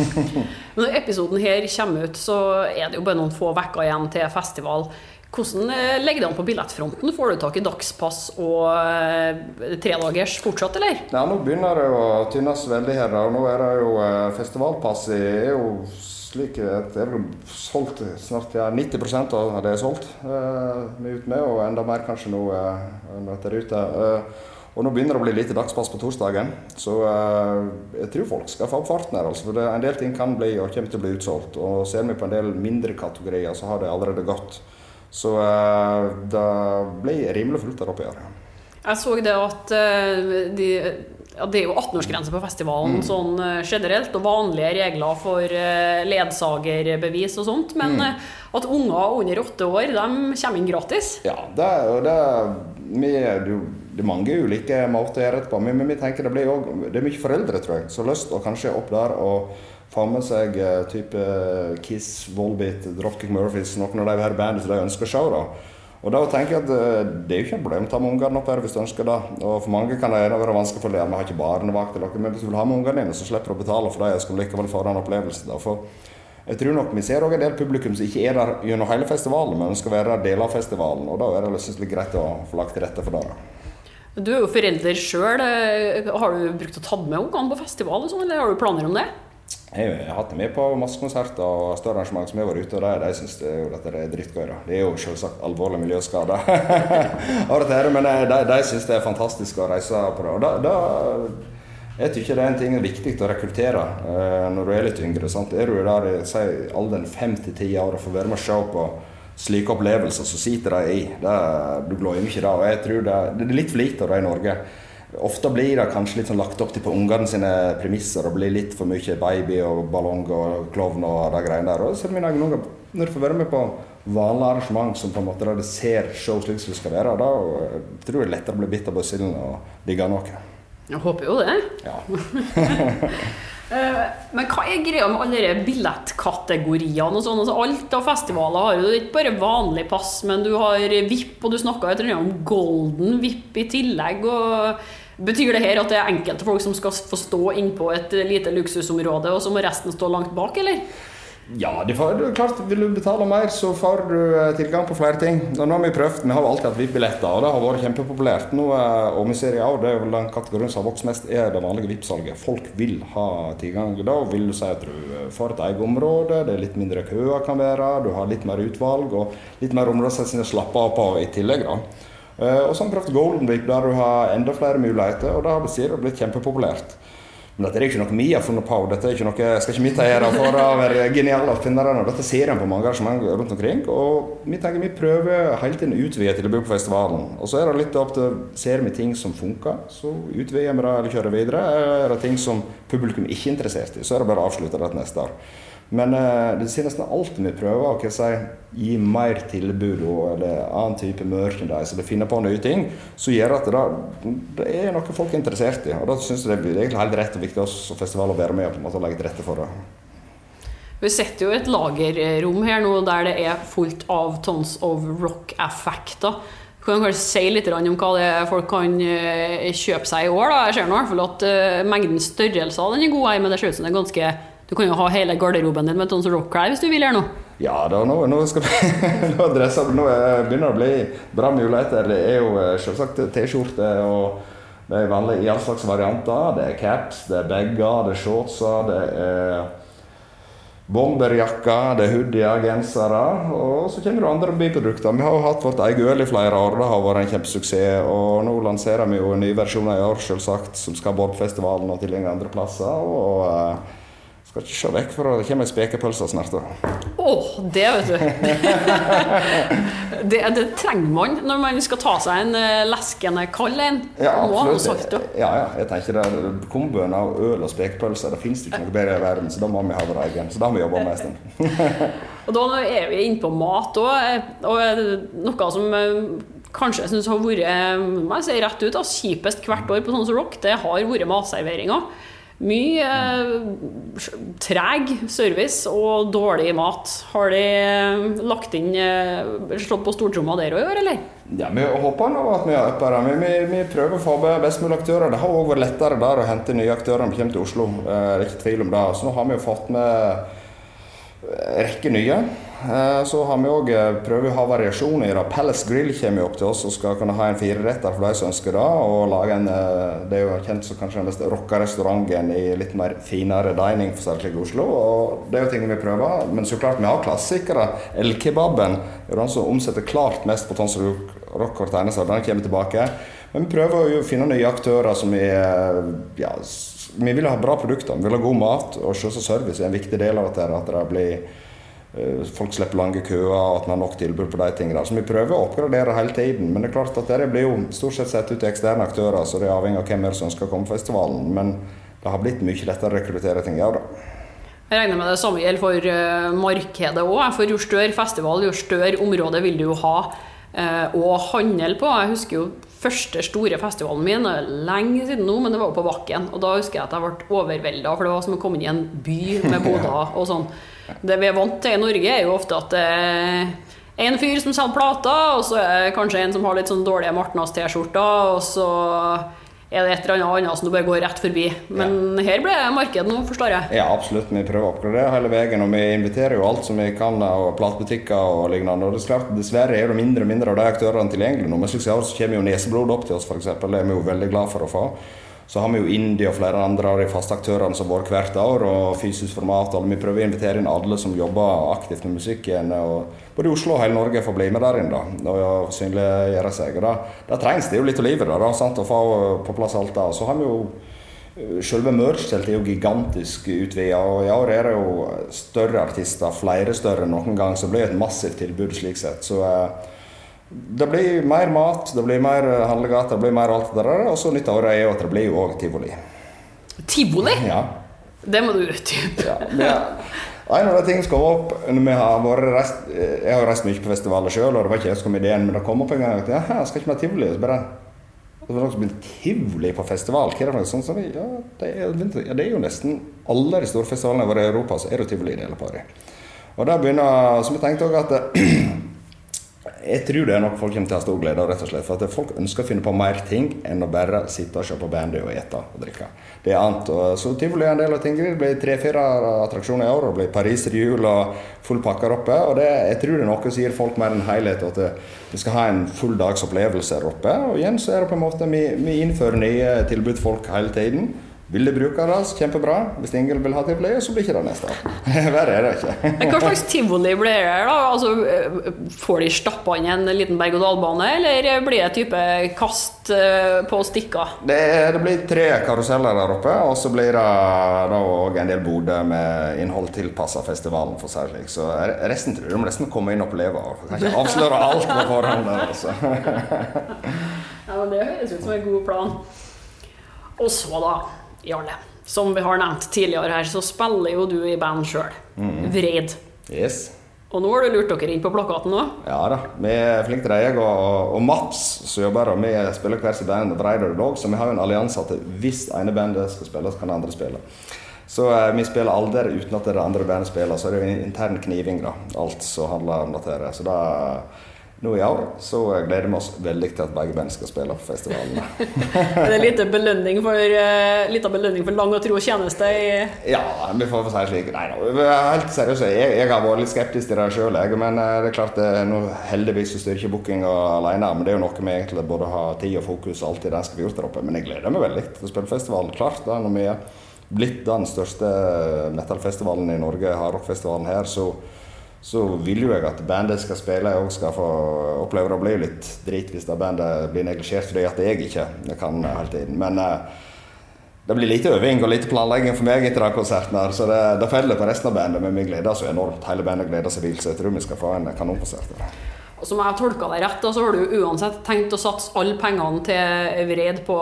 *laughs* Når episoden her kommer ut, så er det jo bare noen få uker igjen til festival. Hvordan eh, legger det an på billettfronten? Får du tak i dagspass og eh, tredagers fortsatt, eller? Ja, nå begynner det å tynnes veldig her. Og nå er det jo eh, festivalpasset er jo slik at det er solgt snart ja, 90% av det er solgt. Eh, ut med, og enda mer kanskje nå eh, etter ute. Eh, og nå begynner det å bli lite dagspass på torsdagen, så eh, jeg tror folk skal få opp farten her. Altså, for det, En del ting kan bli og kommer til å bli utsolgt. Og ser vi på en del mindre kategorier, så har det allerede gått. Så uh, det blir rimelig fullt der oppe i år. Jeg så det at uh, de, ja, det er jo 18-årsgrense på festivalen mm. sånn uh, generelt, og vanlige regler for ledsagerbevis og sånt. Men mm. at unger under åtte år de kommer inn gratis. Ja, det, det, vi, det er mange ulike måter å gjøre det på. Men, vi tenker det, blir også, det er mye foreldre tror jeg, som har lyst å kanskje opp der og få med seg uh, type Kiss, Volbeat, Dropkick Murphys, noen av de her bandene som de ønsker å se. da. Og da tenker jeg at uh, Det er jo ikke et problem å ta med ungene opp her hvis du ønsker det. Og For mange kan det være vanskelig for dem. Vi har ikke barnevakt, eller noe, men hvis du vil ha med ungene dine, så slipper du å betale for det. Jeg skal likevel få den opplevelse. da. For jeg tror nok Vi ser òg en del publikum som ikke er der gjennom hele festivalen, men skal være der deler av festivalen. og Da er det litt greit å få lagt til rette for det. Du er jo forelder sjøl. Har du brukt å ta med ungene på festival, eller har du planer om det? Jeg har hatt det med på masse konserter og større arrangement som jeg har vært ute, og de, syns det, dette er drittgøy. Det er jo selvsagt alvorlig miljøskade, *laughs* men eh, de, de syns det er fantastisk å reise på det. Og da, da jeg syns det er en ting viktig å rekruttere eh, når du er litt yngre. Sant? Er du der i si, alderen fem til ti år og får være med og se på slike opplevelser, så sitter de i. Det, du glemmer ikke det. Og jeg tror det, det er litt for lite av det i Norge. Ofte blir det kanskje litt sånn lagt opp til på ungene sine premisser. og blir litt for mye baby og ballong og klovn og de greiene der. Og så mine egne unger, når du får være med på vanlige arrangement som på en måte der det ser show slik som det skal være, da tror jeg det er lettere å bli bitt av basillen og digge noe. Jeg håper jo det. Ja. *laughs* Eh, men hva er greia med alle de billettkategoriene og sånn? Altså, alt av festivaler har jo ikke bare vanlig pass, men du har VIP, og du snakka om golden VIP i tillegg. og Betyr det her at det er enkelte folk som skal få stå innpå et lite luksusområde, og så må resten stå langt bak, eller? Ja, det det klart, vil du betale mer, så får du eh, tilgang på flere ting. Nå har Vi prøvd, vi har alltid hatt VIP-billetter, og det har vært kjempepopulært. Nå, eh, og vi ser år, det er vel den kategorien som har vokst mest, er det vanlige VIP-salget. Folk vil ha tilgang. Da vil du si at du eh, får et eget område, det er litt mindre køer kan være, du har litt mer utvalg og litt mer områder som slappe av på i tillegg. da. Og så har vi prøvd Golden Week, der du har enda flere muligheter, og det har blitt kjempepopulært. Men dette er ikke noe vi har funnet på. Dette er ikke noe, skal ikke vi ta æra for å være geniale oppfinnere. Dette ser en på mange arrangement rundt omkring. Og vi tenker vi prøver hele tiden å utvide tilbudet på festivalen. Og så er det litt opp til Ser vi ting som funker, så utvider vi det eller kjører videre. Er det ting som publikum ikke er interessert i, så er det bare å avslutte det neste år. Men uh, det sier nesten alltid vi prøver å si, gi mer tilbud og, eller annen type merchandise eller finne på nye ting som gjør at det, det, er noe folk er interessert i. Og Da syns jeg det er egentlig helt rett og viktig oss som festival å være med og på en måte legge til rette for det. Vi setter jo et lagerrom her nå der det er fullt av tons of rock-effekter. Du kanskje si litt om hva det er folk kan eh, kjøpe seg i år. Da. Jeg ser nå i hvert fall at uh, mengden størrelser den er god men det ser ut som det er ganske du kan jo ha hele garderoben din med Tons Rock Cry hvis du vil her nå. Ja, da, nå, nå, skal *laughs* vi, nå, dresser, nå begynner det å bli bra muligheter. Det er jo eh, selvsagt T-skjorte og det er vanlig i all slags varianter. Det er caps, det er bager, det er shortser, det er bomberjakker, det er hoodier, gensere. Og så kommer det andre biprodukter. Vi har jo hatt vårt eget øl i flere år. Det har vært en kjempesuksess. Og nå lanserer vi jo en ny versjon i år, selvsagt, som skal på festivalen og tilgjengelig andre plasser. og eh, skal ikke se vekk fra det kommer ei spekepølse snart. Å, oh, det vet du. *laughs* det, det, trenger man når man skal ta seg en uh, leskende kald en. Ja, absolutt. Ja, ja, jeg tenker det, Komboen av øl og spekepølse, det finnes ikke noe bedre i verden. Så da må vi ha vår egen. Så da har vi jobba med en stund. *laughs* og da er vi inne på mat òg. Eh, og eh, noe som kanskje jeg syns har vært må jeg si rett ut, kjipest hvert år på sånn som Rock, det har vært matserveringa. Mye eh, treg service og dårlig mat. Har de eh, lagt inn eh, slått på stortromma der òg i år, eller? Ja, Vi håper nå at vi har uppa det. Vi, vi, prøver å få best mulig aktører. Det har òg vært lettere der å hente nye aktører når vi kommer til Oslo. Det er ikke tvil om det. Så nå har vi jo fått med en rekke nye. Eh, så har vi òg eh, prøvd å ha variasjoner i det. Palace Grill kommer opp til oss og skal kunne ha en fireretter for de som ønsker det. og lage en, eh, Det er jo kjent som kanskje den beste rockerestauranten i litt mer finere dining for særlig i Oslo. og Det er jo ting vi prøver. Men så klart vi har klassikere. El-kebaben er den som omsetter klart mest på Tonsor Rock hvert eneste år. Den kommer tilbake. Men vi prøver å finne nye aktører som er ja, Vi vil ha bra produkter, vi vil ha god mat, og selvsagt service er en viktig del av dette. At det blir folk slipper lange køer, og at man har nok tilbud på de tingene. Så vi prøver å oppgradere hele tiden. Men det er klart at det blir jo stort sett sett ut til eksterne aktører, så det er avhengig av hvem som å komme på festivalen. Men det har blitt mye lettere å rekruttere ting òg, da. Jeg regner med det samme gjelder for uh, markedet òg. For jo større festival, jo større område vil du jo ha å handle på. Jeg husker jo første store festivalen min, lenge siden nå, men det var jo på Bakken. Og da husker jeg at jeg ble overvelda, for det var som å komme inn i en by med *laughs* boder og sånn. Det vi er vant til i Norge, er jo ofte at det er en fyr som selger plater, og så er det kanskje en som har litt sånn dårlige Martnas-T-skjorter, og så er det et eller annet annet som du bare går rett forbi. Men ja. her ble marked nå, forstår jeg? Ja, absolutt. Vi prøver å oppgradere hele veien. Og vi inviterer jo alt som vi kan av platebutikker og lignende. Og det er klart, dessverre er det mindre og mindre av de aktørene tilgjengelig nå. Men slik så kommer jo Neseblod opp til oss, f.eks. Det er vi jo veldig glad for å få. Så har vi jo Indie og flere andre av de faste aktørene som vært hvert år, og fysisk format. og Vi prøver å invitere inn alle som jobber aktivt med musikk igjen. og Både i Oslo og hele Norge får bli med der inne da, og synliggjøre seg. og da, trengs det jo litt å livet da, da, sant, å få på plass alt det. Så har vi jo Selve merch-teltet er jo gigantisk utvida, og i år er det jo større artister, flere større enn noen gang, så det blir et massivt tilbud slik sett. Så eh, det blir mer mat, det blir mer handlegater, det blir mer alt det der. Og så nytt av året er jo at det blir jo òg tivoli. Tivoli? Ja. Det må du utdype. Ja, en av de tingene som kom opp når har vært reist, Jeg har reist mye på festivaler sjøl, og det var ikke jeg som kom ideen, men det kom opp en gang at ja, skal ikke vi ha tivoli? Og så bare det var noen som begynte tivoli på festival. Hva er det for noe sånt? Så, ja, det er, ja, det er jo nesten alle de store festivalene våre i Europa, så er det tivoli i deler på det. Og der begynner, Så vi tenkte òg at jeg tror det er noe folk kommer til å ha stor glede av, rett og slett. For at folk ønsker å finne på mer ting enn å bare sitte og se på bandet og ete og drikke. Det er annet. Og, så tivoli er en del av tingene. Det blir tre-fire attraksjoner i år. og blir Pariser jul og full pakke oppe. Og det, jeg tror det er noe som gir folk mer en helhet, og at vi skal ha en full dags opplevelse oppe. Og igjen så er det på en måte vi, vi innfører nye tilbud til folk hele tiden. Vil de bruke det, så kjempebra. Hvis ingen vil ha tivoli, så blir ikke det neste år. *laughs* Verre er det ikke. Men Hva slags tivoli blir det? da? Altså, eh, får de stappa inn en liten berg-og-dal-bane, eller blir det type kast eh, på stikker? Det, det, blir tre karuseller der oppe, og så blir det òg en del boder med innhold tilpassa festivalen. for slik. Så resten tror jeg de nesten kommer inn og opplever. Kan ikke avsløre alt på forhånd. Der, altså. *laughs* ja, men Det høres ut som en god plan. Og så, da Jarle. Som vi har nevnt tidligere her, så spiller jo du i band sjøl. Mm. Vreid. Yes. Og nå har du lurt dere inn på plakaten òg? Ja da. Vi er flinke til det. Jeg og, og Mats som jobber og vi spiller hver sitt band, Vreid og Dog, så vi har jo en allianse at hvis ene bandet skal spille, så kan det andre spille. Så eh, vi spiller aldri uten at det andre bandet spiller. Så er det jo intern kniving, da. Alt som handler om dette. Så da nå i år så gleder vi oss veldig til at begge band skal spille på festivalene. *laughs* er det litt belønning for, uh, litt belønning for lang og tro tjeneste? ja, vi får få si slik. Nei da, helt seriøst. Jeg, jeg, har vært litt skeptisk til det sjøl, men eh, det er klart det, nå heldigvis styrer ikke bookinga alene. Men det er jo noe vi egentlig både har tid og fokus alltid den skal vi gjort der oppe. Men jeg gleder meg veldig til å spille festivalen. Klart da, når vi er blitt den største metallfestivalen i Norge, hardrockfestivalen her, så så vil jo jeg at bandet skal spille òg skal få oppleve det blir litt drit hvis det bandet blir neglisjert fordi at jeg ikke det kan hele tiden. Men uh, det blir lite øving og lite planlegging for meg etter den konserten. her, Så det, det faller på resten av bandet, men vi gleder oss enormt. Hele bandet gleder seg vilt, så jeg tror vi skal få en kanonkonsert. Og som jeg tolke deg rett, så har du uansett tenkt å satse alle pengene til vred på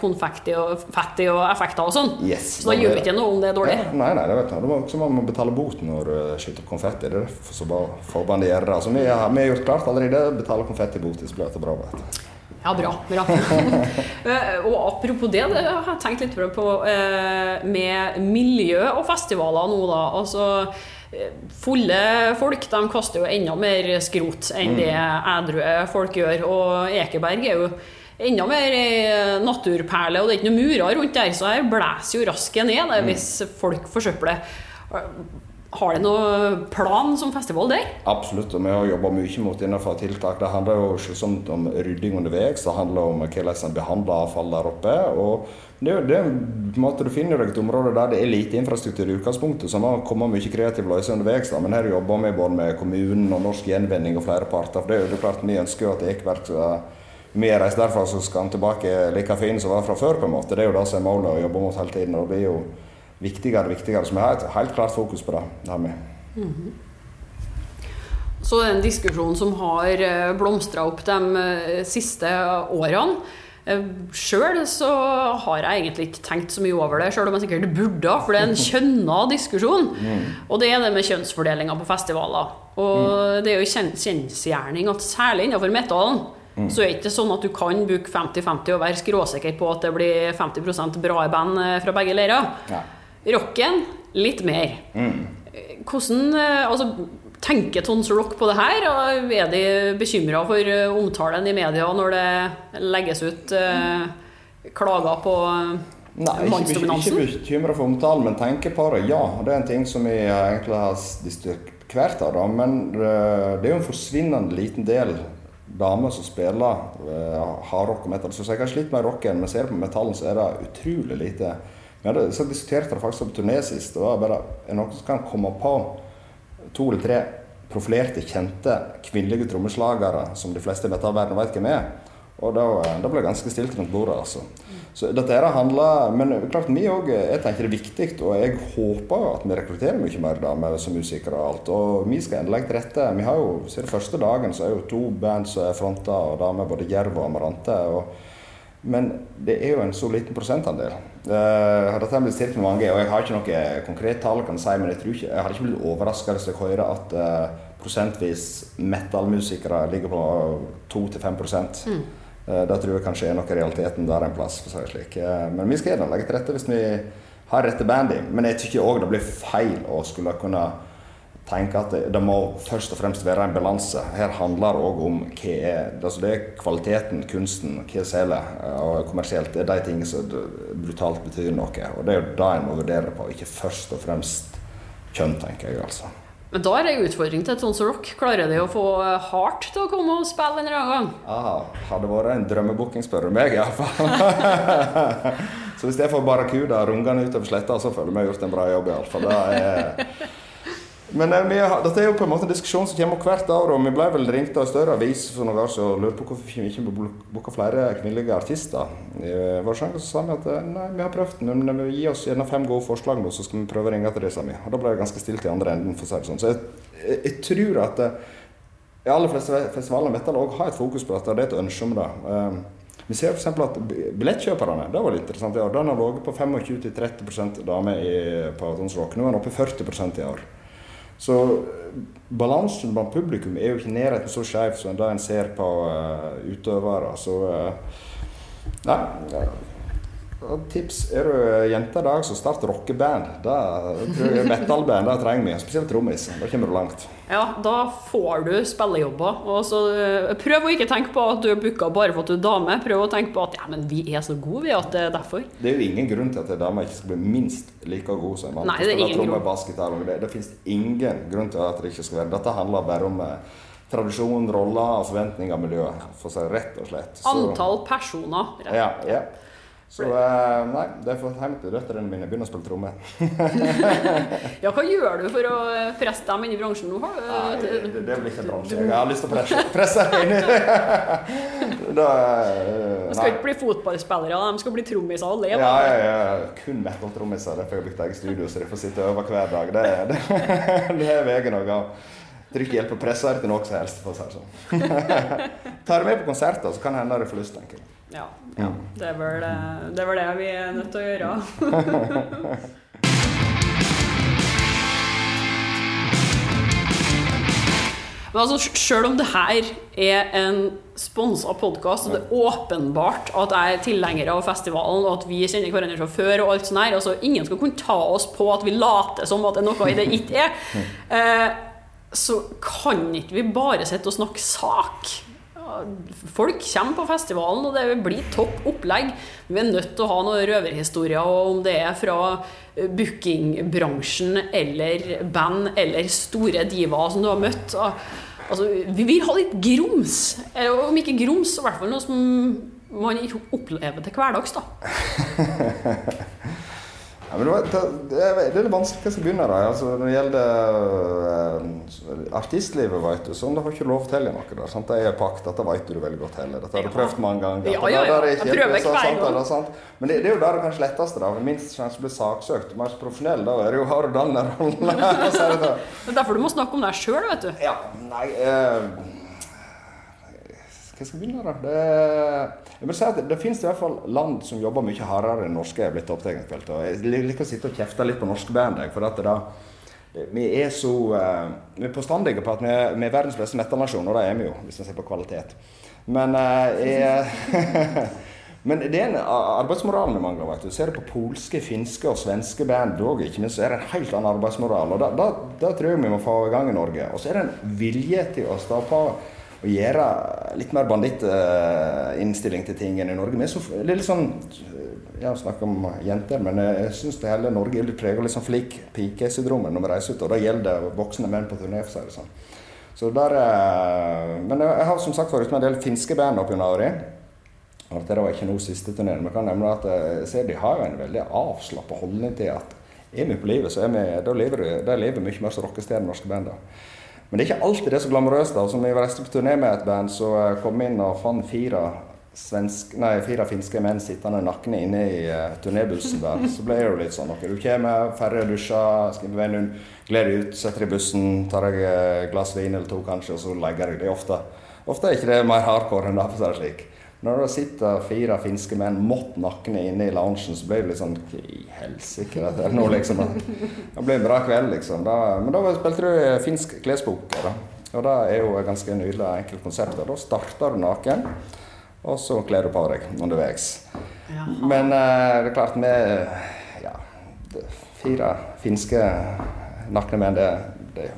konfetti konfekti og fetti og effekter og sånn. Yes, så da gjør vi ikke noe om det er dårlig? Ja, nei, nei, det vet jeg. Det må som må man betale bot når du skyter konfetti. Det er så bare forbandet gjør det. Så vi, har, vi har gjort klart allerede. Betaler konfettibot hvis det blir bra. Vet. Ja, bra. bra. *laughs* Eh, og apropos det, det har jeg tenkt litt på eh, med miljø og festivaler nå, da. Altså Fulle folk de kaster jo enda mer skrot enn det edrue folk gjør. Og Ekeberg er jo enda mer naturperle, og det er ikke noen murer rundt der, så her blåser jo rasket ned det, mm. hvis folk forsøpler. Har det noen plan som festival der? Absolutt, og vi har jobba mye mot innenfor tiltak. Det handler jo selvsagt om rydding underveis, det handler om hvordan en behandler avfall der oppe. og det, det, måte, Du finner deg et område der det er lite infrastruktur i utgangspunktet, så man kommer mye kreative løsninger underveis. Men her jobber vi både med kommunen og Norsk Gjenvinning og flere parter. for det er jo klart Vi ønsker jo at Ekeberg vi reiser derfra, så skal han tilbake like fin som var fra før. på en måte. Det er jo det som er målet å jobbe mot hele tiden. og det blir jo viktigere og viktigere. Så vi har et helt klart fokus på det. det med. Mm -hmm. Så det er en diskusjon som har eh, blomstra opp de eh, siste årene. Eh, sjøl så har jeg egentlig ikke tenkt så mye over det, sjøl om jeg sikkert burde, for det er en *laughs* kjønna diskusjon. Mm. Og det er det med kjønnsfordelinga på festivaler. Og mm. det er jo kjensgjerning at særlig innenfor metallen mm. så er det ikke sånn at du kan bruke 50-50 og være skråsikker på at det blir 50 bra band fra begge leirer. Ja. Rocken litt mer. Mm. Hvordan eh, altså, tenker Tons Rock på det her? Og er de bekymra for eh, omtalen i media når det legges ut eh, klager på Nei, ikke, ikke bekymra for omtalen, men tenker på det. Ja, det er en ting som vi egentlig har diskutert hvert av. Men det er jo en forsvinnende liten del damer som spiller uh, hardrock og metal. Så jeg har slitt med rocken, men ser på metallen, så er det utrolig lite. Vi hadde så diskuterte det faktisk på turné sist. Det var bare noen som kan komme på to eller tre profilerte, kjente kvinnelige trommeslagere som de fleste i verden vet hvem er. Og da, eh, da ble det ganske stilt rundt bordet. altså. Så dette her handler, Men klart vi òg Jeg tenker det er viktig, og jeg håper at vi rekrutterer mye mer damer som musikere og alt. Og vi skal endelig til rette. Vi har jo, Siden første dagen så er jo to band som er fronta og damer, både Jerv og Amarante. og men det er jo en så liten prosentandel. Uh, dette har blitt stilt med mange, og jeg har ikke noe konkret tall, kan si, men jeg, tror ikke, jeg hadde ikke blitt overraska hvis jeg hører at uh, prosentvis metal-musikere ligger på 2-5 mm. uh, Da tror jeg kanskje er noe realiteten der en plass. for å si slik. Uh, men vi skal gjerne legge til rette hvis vi har rette bandy. Men jeg syns òg det blir feil å skulle kunne tenker at det, det, må først og fremst være en balanse. Her handler det òg om hva er, altså det er kvaliteten, kunsten, hva selger eh, og kommersielt. Det er de tingene som brutalt betyr noe. Og det er jo det en må vurdere på, ikke først og fremst kjønn, tenker jeg altså. Men da er det en utfordring til Tons Rock. Klarer de å få Heart til å komme og spille en eller annen gang? Ah, hadde vært en drømmebooking, spør du meg iallfall. *laughs* så hvis jeg får Barracuda rungende utover sletta, så føler jeg meg gjort en bra jobb iallfall. Det er men eh, vi, dette er jo på en måte en diskusjon som kommer hvert år, og vi ble vel ringt av større avis for noen år siden og lurte på hvorfor vi ikke booka flere kvinnelige artister. I eh, vår sjanger sa vi at eh, nei, vi har prøvd, men vi gir oss gjerne fem gode forslag nå, så skal vi prøve å ringe til disse. Og da ble det ganske stilt i andre enden, for å si det sånn. Så jeg, jeg, jeg tror at de aller fleste festivaler metal òg har et fokus på dette, det er et ønske om det. Vi ser f.eks. at billettkjøperne det var litt interessant i år, den har ligget på 25-30 damer på Tons Rock. Nå er den oppe i 40% i år. Så balansen blant publikum er jo ikke nærheten så skeiv som det en ser på uh, utøvere. Så uh, Nei. Tips er du jente i dag, så start rockeband. Det tror jeg Metalband det trenger vi. Spesielt trommis. Da kommer du langt. Ja, da får du spillejobber. Og så eh, prøv å ikke tenke på at du er booka bare for at du er dame. Prøv å tenke på at ja, men vi er så gode, vi, at det er derfor. Det er jo ingen grunn til at en dame ikke skal bli minst like god som en mann. Nei, det er ingen grunn. Det, det finnes ingen grunn til at det ikke skal være Dette handler bare om eh, tradisjon, roller, og forventninger, miljøet For seg, rett og slett. Så, Antall personer. Rett. Ja, ja. Så uh, nei, det er for hjemme til døtrene mine begynner å spille trommer. *laughs* ja, hva gjør du for å presse dem inn i bransjen nå? Nei, det, det blir ikke en bransje. Jeg har lyst til å presse, *laughs* presse inn i da, De skal ikke bli fotballspillere, de skal bli trommiser og leve ja, ja, ja, Kun metal-trommiser. Derfor har jeg bygd eget studio, så de får sitte og øve hver dag. Det, *laughs* det, det er veien òg. Trenger hjelp å presse til noe som helst. for å si det sånn. Tar du med på konserter, så kan det hende du får lyst, tenker jeg. Ja, ja. Det, er vel, det er vel det vi er nødt til å gjøre. *laughs* Men altså, Selv om det her er en sponsa podkast, og det er åpenbart at jeg er tilhenger av festivalen, og at vi kjenner hverandre fra før, og alt sånt her, altså Ingen skal kunne ta oss på at vi later som at det er noe i det ikke er. *laughs* Eh, så kan ikke vi bare sitte og snakke sak. Folk kommer på festivalen, og det blir topp opplegg. Vi er nødt til å ha noen røverhistorier, om det er fra eh, bookingbransjen eller band eller store divaer som du har møtt. Altså, vi vil ha litt grums. Eh, om ikke grums, så i hvert fall noe som man opplever til hverdags. da *laughs* Ja, men det, er, er vanskelig hva som begynner. Da. Altså, når det gjelder uh, artistlivet, vet du, sånn, det har ikke lov til å noe. Der, sant? Det er pakt, dette vet du veldig godt heller. Dette har du prøvd mange ganger. Ja, ja, ja. Jeg prøver hver gang. Men det, det, er jo der det kanskje letteste. da, Minst sjanse for å bli saksøkt. Mer profesjonell, da er det jo har du den rollen. *laughs* *laughs* det er derfor du må snakke om deg sjøl, vet du. Ja, nei... Uh, hva skal jeg begynne da? Det, jeg vil si at det, det finnes i hvert fall land som jobber mye hardere enn norske. er blitt opptegningsfelt. Jeg liker å sitte og kjefte litt på norske band. For at da, vi er så uh, Vi er påstandige på at vi vi er verdens beste metalnasjon, og det er vi jo, hvis vi ser på kvalitet. Men uh, jeg, *laughs* Men det er en arbeidsmoral vi mangler. vet du. Ser du på polske, finske og svenske band òg, ikke minst, så er det en helt annen arbeidsmoral. og Da tror jeg vi må få i gang i Norge. Og så er det en vilje til å stå på å gjøre litt mer bandittinnstilling til ting enn i Norge. Vi er så, litt sånn Jeg har snakket om jenter, men jeg syns hele Norge er litt preget av litt sånn flik-pike-syndromet når vi reiser ut. Og da gjelder det voksne menn på turné, for seg sånn. Så der, eh, men jeg har som sagt vært med en del finske band opp gjennom åra. Det var ikke noe siste turnering, men jeg kan nevne at eh, ser de har en veldig avslappa holdning til at er vi på livet, så er vi, da lever lever mye mer som rockestjerne, norske band. da. Men det er ikke alltid det er så glamorøst. da. Som vi reiste på turné med et band, så eh, kom vi inn og fant fire, svensk, nei, fire finske menn sittende nakne inne i uh, turnébussen der. Så ble det jo litt sånn ok, du kommer, ferdig dusja, skriver vennen, gleder deg ut, setter deg i bussen, tar deg et glass vin eller to kanskje, og så legger deg. Det ofte, ofte er ikke det mer hardcore enn det, for å si det slik. Når det sitter fire finske menn mått nakne inne i loungen, så blir det litt sånn i helsike er dette nå, liksom? Det blir en bra kveld, liksom. Da, men da spilte du finsk klesbok. Da. Og det er jo et ganske nydelig enkelt konsept. Da starter du naken, og så kler du på deg underveis. Men uh, det er klart, vi ja, fire finske nakne menn, det, det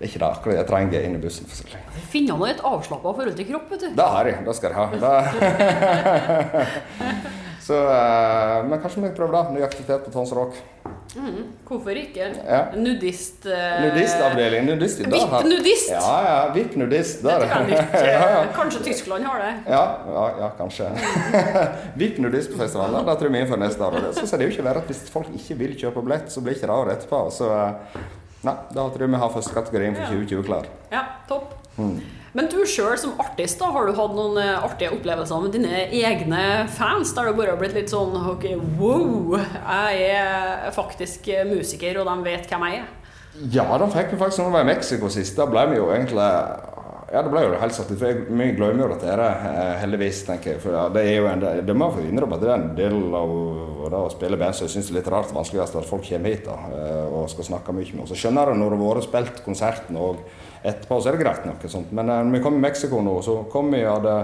det er ikke det akkurat jeg trenger inn i bussen. for seg. Finner nå et avslappa forhold til kropp, vet du. Det har jeg. Det skal jeg ha. *laughs* Så, uh, men kanskje vi prøver det. Ny aktivitet på Tons Rock. Mm, hvorfor ikke? Ja. Nudist... Uh, Nudist-avdeling. Nudist, VIP-nudist! Ja, ja. VIP-nudist. Der. tror jeg *laughs* ja, ja. Kanskje Tyskland har det? Ja, ja, ja kanskje. *laughs* VIP-nudist på festivalen, det tror jeg vi innfører neste år. Så skal det jo ikke være at Hvis folk ikke vil kjøpe billett, så blir ikke det året etterpå. Så Nei, da tror jeg vi har første kategorien for 2020 klar. Ja, topp. Mm. Men du sjøl som artist, da, har du hatt noen eh, artige opplevelser med dine egne fans? Der du bare har blitt litt sånn OK, wow, jeg er faktisk musiker, og de vet hvem jeg er? Ja, da fikk vi faktisk når vi var i Mexico sist. Da ble vi jo egentlig ja, det ble jo helt ut. for Vi glemmer jo dette, eh, heldigvis. tenker jeg. For ja, Det er jo en, det må jeg få innrømme at det er en del av det å spille band som jeg syns er litt rart vanskeligst at folk kommer hit da, eh, og skal snakke mye med oss. Så skjønner jeg når det har vært spilt konserten og etterpå, så er det greit nok. Sånt. Men når vi kom i Mexico nå, så kom vi og hadde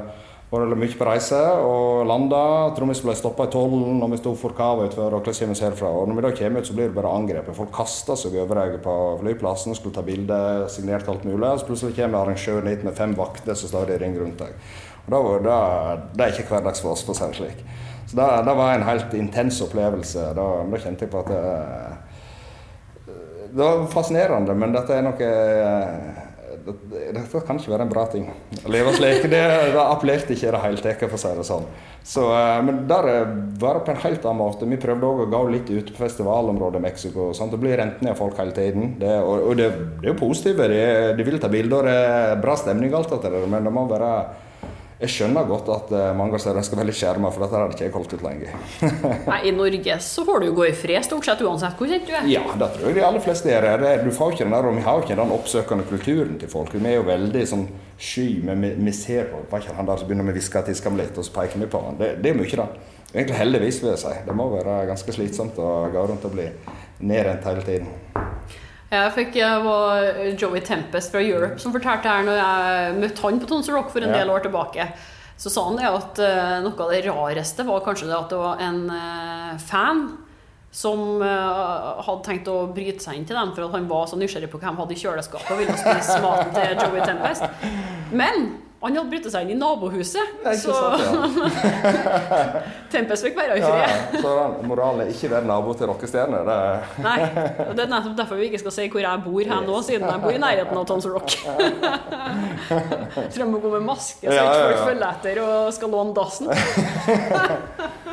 vært mye på reise og landa. Trommisen ble stoppa i tollen og vi sto for kava utfor. Og vi herfra? Og når vi da kommer ut, så blir det bare angrepet. Folk kaster seg over deg på flyplassen, skulle ta bilde, signert alt mulig. Så plutselig kommer arrangøren hit med fem vakter som står i ring rundt deg. Og da var det, er ikke hverdags for oss, for å si det slik. Så det, det, var en helt intens opplevelse. Da, da kjente jeg på at det, det var fascinerende, men dette er noe dette kan ikke være en bra ting. Å leve slik, det, det appellerte ikke i det hele tatt, for å si det sånn. Så, eh, men der var det på en helt annen måte. Vi prøvde òg å gå litt ut på festivalområdet i Mexico. Sånn, Det blir rent ned folk hele tiden. Det, og, og det, det, er jo positive. De, de vil ta bilder, det er bra stemning, alt dette, men det må være jeg skjønner godt at eh, mange steder skal være litt skjerma, for dette hadde ikke jeg holdt ut lenge. *laughs* Nei, I Norge så får du jo gå i fred stort sett uansett hvor kjent du er. Ja, det tror jeg de aller fleste gjør. Du får ikke den der, og Vi har jo ikke den oppsøkende kulturen til folk. Vi er jo veldig sånn sky, men vi, vi ser på Var ikke han der som begynner med å hviske tiska litt, og så peker vi på han. Det, det er mye, da. Egentlig heldigvis, vil jeg si. Det må være ganske slitsomt å gå rundt og bli nedrent hele tiden. Jeg fikk jeg var Joey Tempest fra Europe som fortalte her når jeg møtte han på Tonsor Rock for en ja. del år tilbake. Så sa han det at uh, noe av det rareste var kanskje det at det var en uh, fan som hadde tenkt å bryte seg inn til dem for at han var så nysgjerrig på hva de hadde i kjøleskapet og ville spise maten til Joey Tempest. Men han hadde brutt seg inn i nabohuset, så. *laughs* Tempest fikk være i fred. Så moralen er ikke være nabo til rockestjerner? Det... Nei, det er nettopp derfor vi ikke skal si hvor jeg bor hen nå, siden jeg bor i nærheten av Tons Rock. Tror jeg må gå med maske, så ikke folk følger etter og skal låne dassen. *laughs*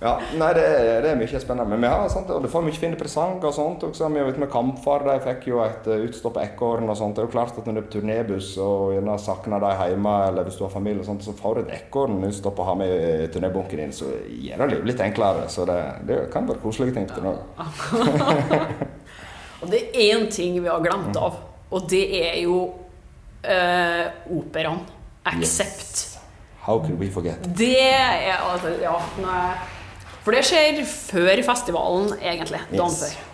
ja, nei, det det er, mye spennende. Men vi har sant, og du får mye fine presanger og sånt. Også. Vi vært med Kampfar de fikk jo et eh, utstopp ekorn og sånt. Det er jo klart at når du er på turnébuss og gjerne savner de hjemme, eller hvis du har familie, og sånt, så får du et ekorn utstopp å ha med i turnébunken din. Så gjør det livet litt enklere. Så det, det kan være koselige ting til *laughs* og det er én ting vi har glemt av, og det er jo eh, operaen. Accept. Yes. How could we forget? Det er altså, Ja. For det skjer før festivalen, egentlig. Dagen yes. før.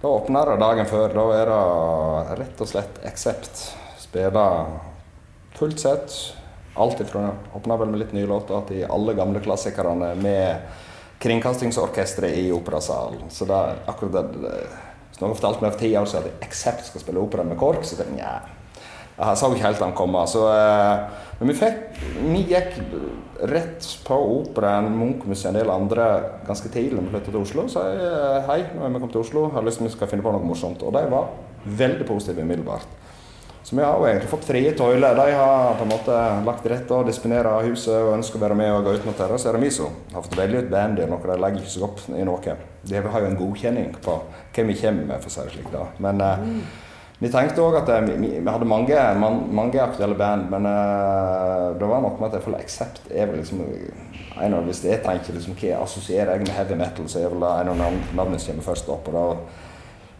Da åpner det dagen før. Da er det rett og slett Accept. Spiller fullt sett. Alt ifra Åpner vel med litt nye låter til alle gamle klassikerne med Kringkastingsorkesteret i operasalen. Så det er akkurat det, Hvis noen fortalte meg for ti år siden at Accept skal spille opera med KORK, så tenkte jeg jeg så ikke helt den komme. Så, eh, men vi fikk Vi gikk rett på operaen, Munchmuseet og en del andre ganske tidlig da vi flyttet til Oslo. Så jeg eh, hei, nå er vi kommet til Oslo, har lyst til skal finne på noe morsomt. Og de var veldig positive umiddelbart. Så vi har jo egentlig fått frie tøyler. De har på en måte lagt til rette og disponerer huset og ønsker å være med og gå ut mot det. Så er det vi som har fått velge ut bandet, noe de legger ikke seg opp i noe. De har jo en godkjenning på hvem vi kommer med, for å si det slik. da. Men eh, vi tenkte òg at eh, vi, vi hadde mange, man, mange aktuelle band, men uh, det var noe med at jeg føler Accept er vel liksom en av, Hvis jeg tenker liksom, hva assosierer jeg med heavy metal, så er vel en av navnene som kommer først opp. og da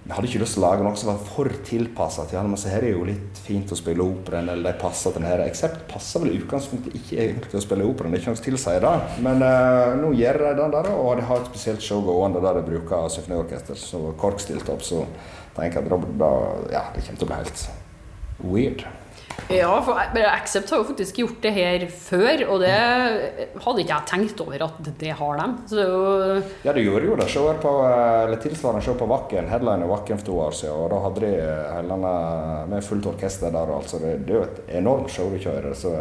vi hadde ikke lyst til å lage noe som var for tilpassa til han. men så her er jo litt fint å spille operaen, eller de passer til den her. Eksept passer vel i utgangspunktet ikke egentlig til å spille operaen, det er ikke noe som tilsier det. Men uh, nå gjør de den der, og de har et spesielt show gående der de bruker symfoniorkester, så KORK stilte opp, så tenker at da, da, ja, det kommer til å bli helt weird. Ja, for Accept har jo faktisk gjort det her før, og det hadde ikke jeg tenkt over at det har dem. Så det jo Ja, de gjorde jo det Se på, eh, eller tilsvarende se på Vakken, headliner Vakken for to år siden, og da hadde de eh, hele denne med fullt orkester der, altså. Det, det er jo et enormt show du kjører. så...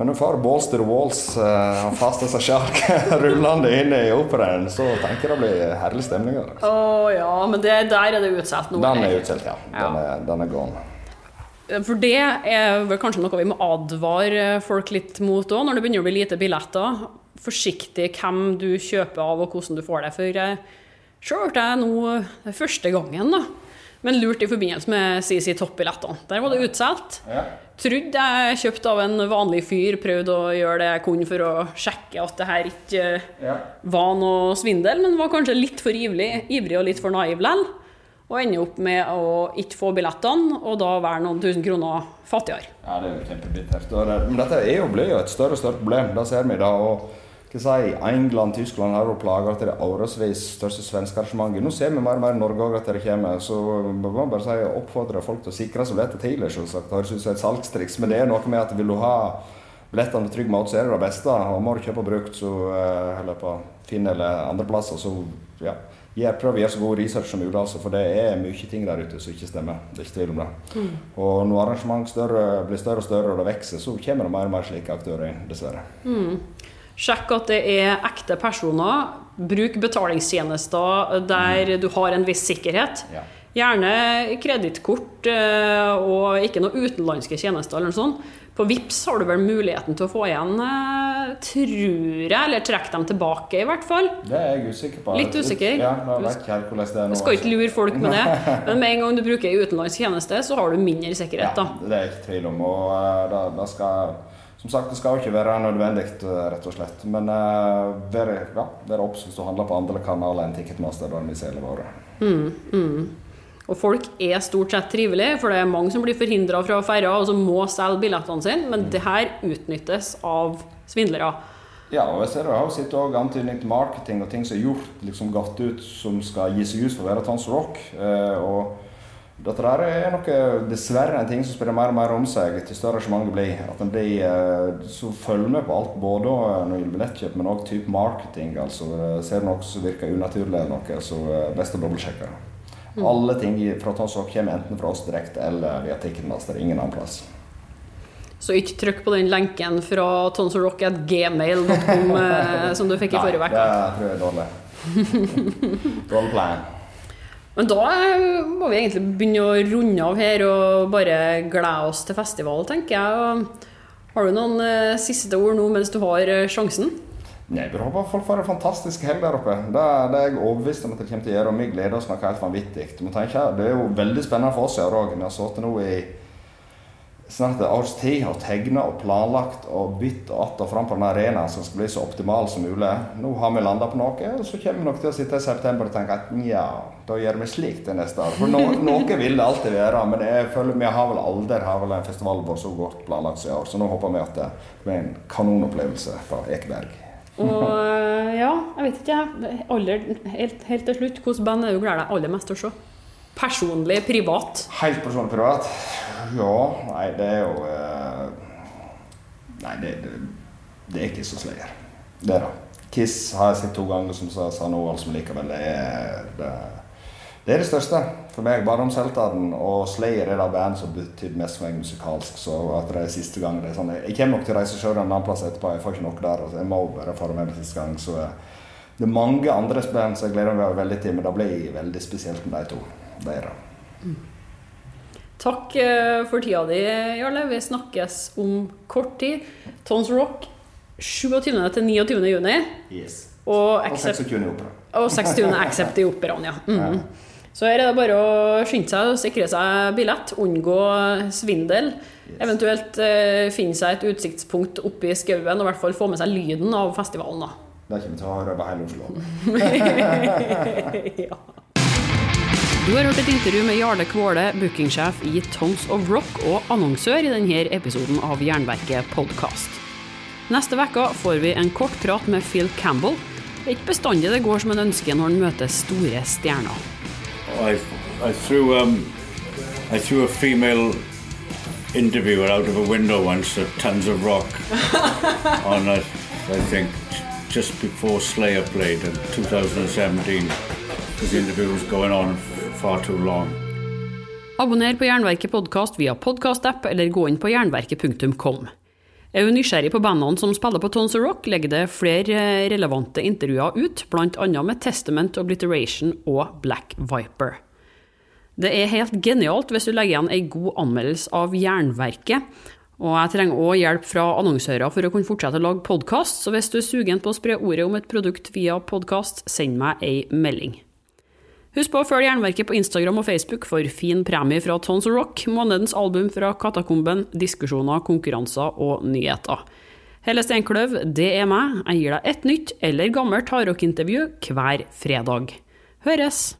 eh, Men når far Balls to the Walls uh, Fast as seg Shark *laughs* rullende inn i operaen, så tenker jeg det blir herlig stemning altså. Å ja, men det, der er det utsolgt nå. Den er utsolgt, ja. Ja. Den er, den er gone. For det er vel kanskje noe vi må advare folk litt mot òg, når det begynner å bli lite billetter. Forsiktig hvem du kjøper av, og hvordan du får det. For jeg sjøl hørte jeg nå er første gangen, da. Men lurt i forbindelse med CC Topp-billettene. Der var det utsolgt. Ja. Trodde jeg kjøpte av en vanlig fyr, prøvde å gjøre det jeg kunne for å sjekke at det her ikke Ja. var noe svindel, men var kanskje litt for ivrig, ivrig og litt for naiv lell. Og ende opp med å ikke få billettene, og da være noen tusen kroner fattigere. Ja, det er jo kjempebittert. Men dette er jo, blir jo et større og større problem. Det ser vi da. og hva si, England, Tyskland har jo plager til det årevis største svenske arrangementet. Nå ser vi mer og mer i Norge òg at det kommer. Så må må bare si oppfordre folk til å sikre seg billetter tidlig. selvsagt. Høres ut som et salgstriks, men det er noe med at vil du ha billettene på trygg måte, så er det det beste. Og må du kjøpe brukt, så holder på Finn eller andre plasser, så ja. Jeg prøv å gjøre så god research som mulig, altså, for det er mye ting der ute som ikke stemmer. Det er ikke tvil om det. Og når arrangement større, blir større og større, og det vokser, så kommer det mer og mer slike aktører inn, dessverre. Sjekk at det er ekte personer. Bruk betalingstjenester der du har en viss sikkerhet. Ja. Gjerne kredittkort eh, og ikke noen utenlandske tjenester eller noe sånt. På Vips har du vel muligheten til å få igjen, eh, tror jeg, eller trekke dem tilbake i hvert fall. Det er jeg usikker på. Litt usikker. Ja, du skal ikke lure folk med det, men med en gang du bruker en utenlandsk tjeneste, så har du mindre sikkerhet. da. Ja, det er ikke tvil om. Og da, da det skal Som sagt, det skal jo ikke være nødvendig, eh, rett og slett. Men uh, vær, ja, vær obs hvis du handler på andre kanaler enn Ticketmaster, der vi selger varer. Og folk er stort sett trivelige, for det er mange som blir forhindra fra å feire og som må selge billettene sine, men det her utnyttes av svindlere. Ja, og jeg ser det har sittet også antydning til marketing og ting som er gjort, liksom godt ut, som skal gi seg ut for å være Tons Rock. Uh, og dette der er noe, dessverre en ting som spiller mer og mer om seg til større arrangementet blir. At en blir eh, så følger med på alt, både eh, når det gjelder billettkjøp, men òg type marketing. Altså eh, ser du noe som virker unaturlig eller noe, så best å dobbeltsjekke. Alle ting fra Rock kommer enten fra oss direkte eller via Ticketmaster. Ingen annen plass. Så ikke trykk på den lenken fra tonsorrock.gmail.com *laughs* som du fikk i forrige Nei, det tror jeg er dårlig. *laughs* dårlig plan. Men da eh, må vi egentlig begynne å runde av her og bare glede oss til festival, tenker jeg. Og Har du noen eh, siste ord nå mens du har eh, sjansen? Nei, Vi håper folk får en fantastisk helg der oppe. Det, det er jeg overbevist om at det kommer til å gjøre, og vi gleder oss noe helt vanvittig. Du må tenke, Det er jo veldig spennende for oss i år òg. Vi har sittet nå i snart et års tid og tegna og planlagt og bytt og att og fram på den arenaen som skal bli så optimal som mulig. Nå har vi landa på noe, og så kommer vi nok til å sitte i september og tenke at nja, da gjør vi slik til neste år. For no, noe vil det alltid være, men jeg føler vi har vel aldri har vel en festival vært så godt planlagt som i år. Så nå håper vi at det blir en kanonopplevelse på Ekeberg. Og eh, ja, jeg vet ikke, jeg. Aller, helt, helt til slutt, hvilket band er du gleder deg aller mest til å se? Personlig, privat? Helt personlig privat? Ja, nei, det er jo eh, Nei, det, det, det er ikke så Slayer. Det det. Kiss har jeg sett to ganger, som sa, sa Noel, som likevel er det, det er det største for meg. Barndomsheltene og Slayer er det band som betydde mest for meg musikalsk. Så at det er siste gang det er sånn Jeg kommer nok til å reise sjøl en annen plass etterpå. Jeg får ikke nok der. Altså, jeg må bare få det med siste gang. Så eh, det er mange andre band som jeg gleder meg veldig til, men det blir veldig spesielt med de to. Det er det. Takk eh, for tida di, Jarle. Vi snakkes om kort tid. Tons Rock 27. til 29. juni. Yes. Og, Og accept, 26. i opera. og 60. Accept i operaen, ja. Mhm. Så her er det bare å skynde seg og sikre seg billett, unngå svindel. Eventuelt eh, finne seg et utsiktspunkt oppe i skauen og i hvert fall få med seg lyden av festivalen. da. kommer kommer til å røve hele Oslo. *laughs* *laughs* ja. Du har hørt et intervju med Jarle Kvåle, bookingsjef i Tons of Rock og annonsør i denne episoden av Jernverket podkast. Neste uke får vi en kort prat med Phil Campbell. Det er ikke bestandig det går som en ønsker når en møter store stjerner. I, I threw um, I threw a female interviewer out of a window once at Tons of Rock *laughs* on a, I think just before Slayer played in 2017 because the interview was going on far too long. Abonner på Jernverket podkast via podkastapp eller gå inn på jernverket.kom. Er du nysgjerrig på bandene som spiller på Tons of Rock, legger det flere relevante intervjuer ut, bl.a. med Testament, Obliteration og Black Viper. Det er helt genialt hvis du legger igjen ei god anmeldelse av Jernverket. Og jeg trenger òg hjelp fra annonsører for å kunne fortsette å lage podkast, så hvis du er sugen på å spre ordet om et produkt via podkast, send meg ei melding. Husk på å følge Jernverket på Instagram og Facebook for fin premie fra Tons of Rock, månedens album fra Katakomben, diskusjoner, konkurranser og nyheter. Helle Steinkløv, det er meg. Jeg gir deg et nytt eller gammelt hardrockintervju hver fredag. Høres!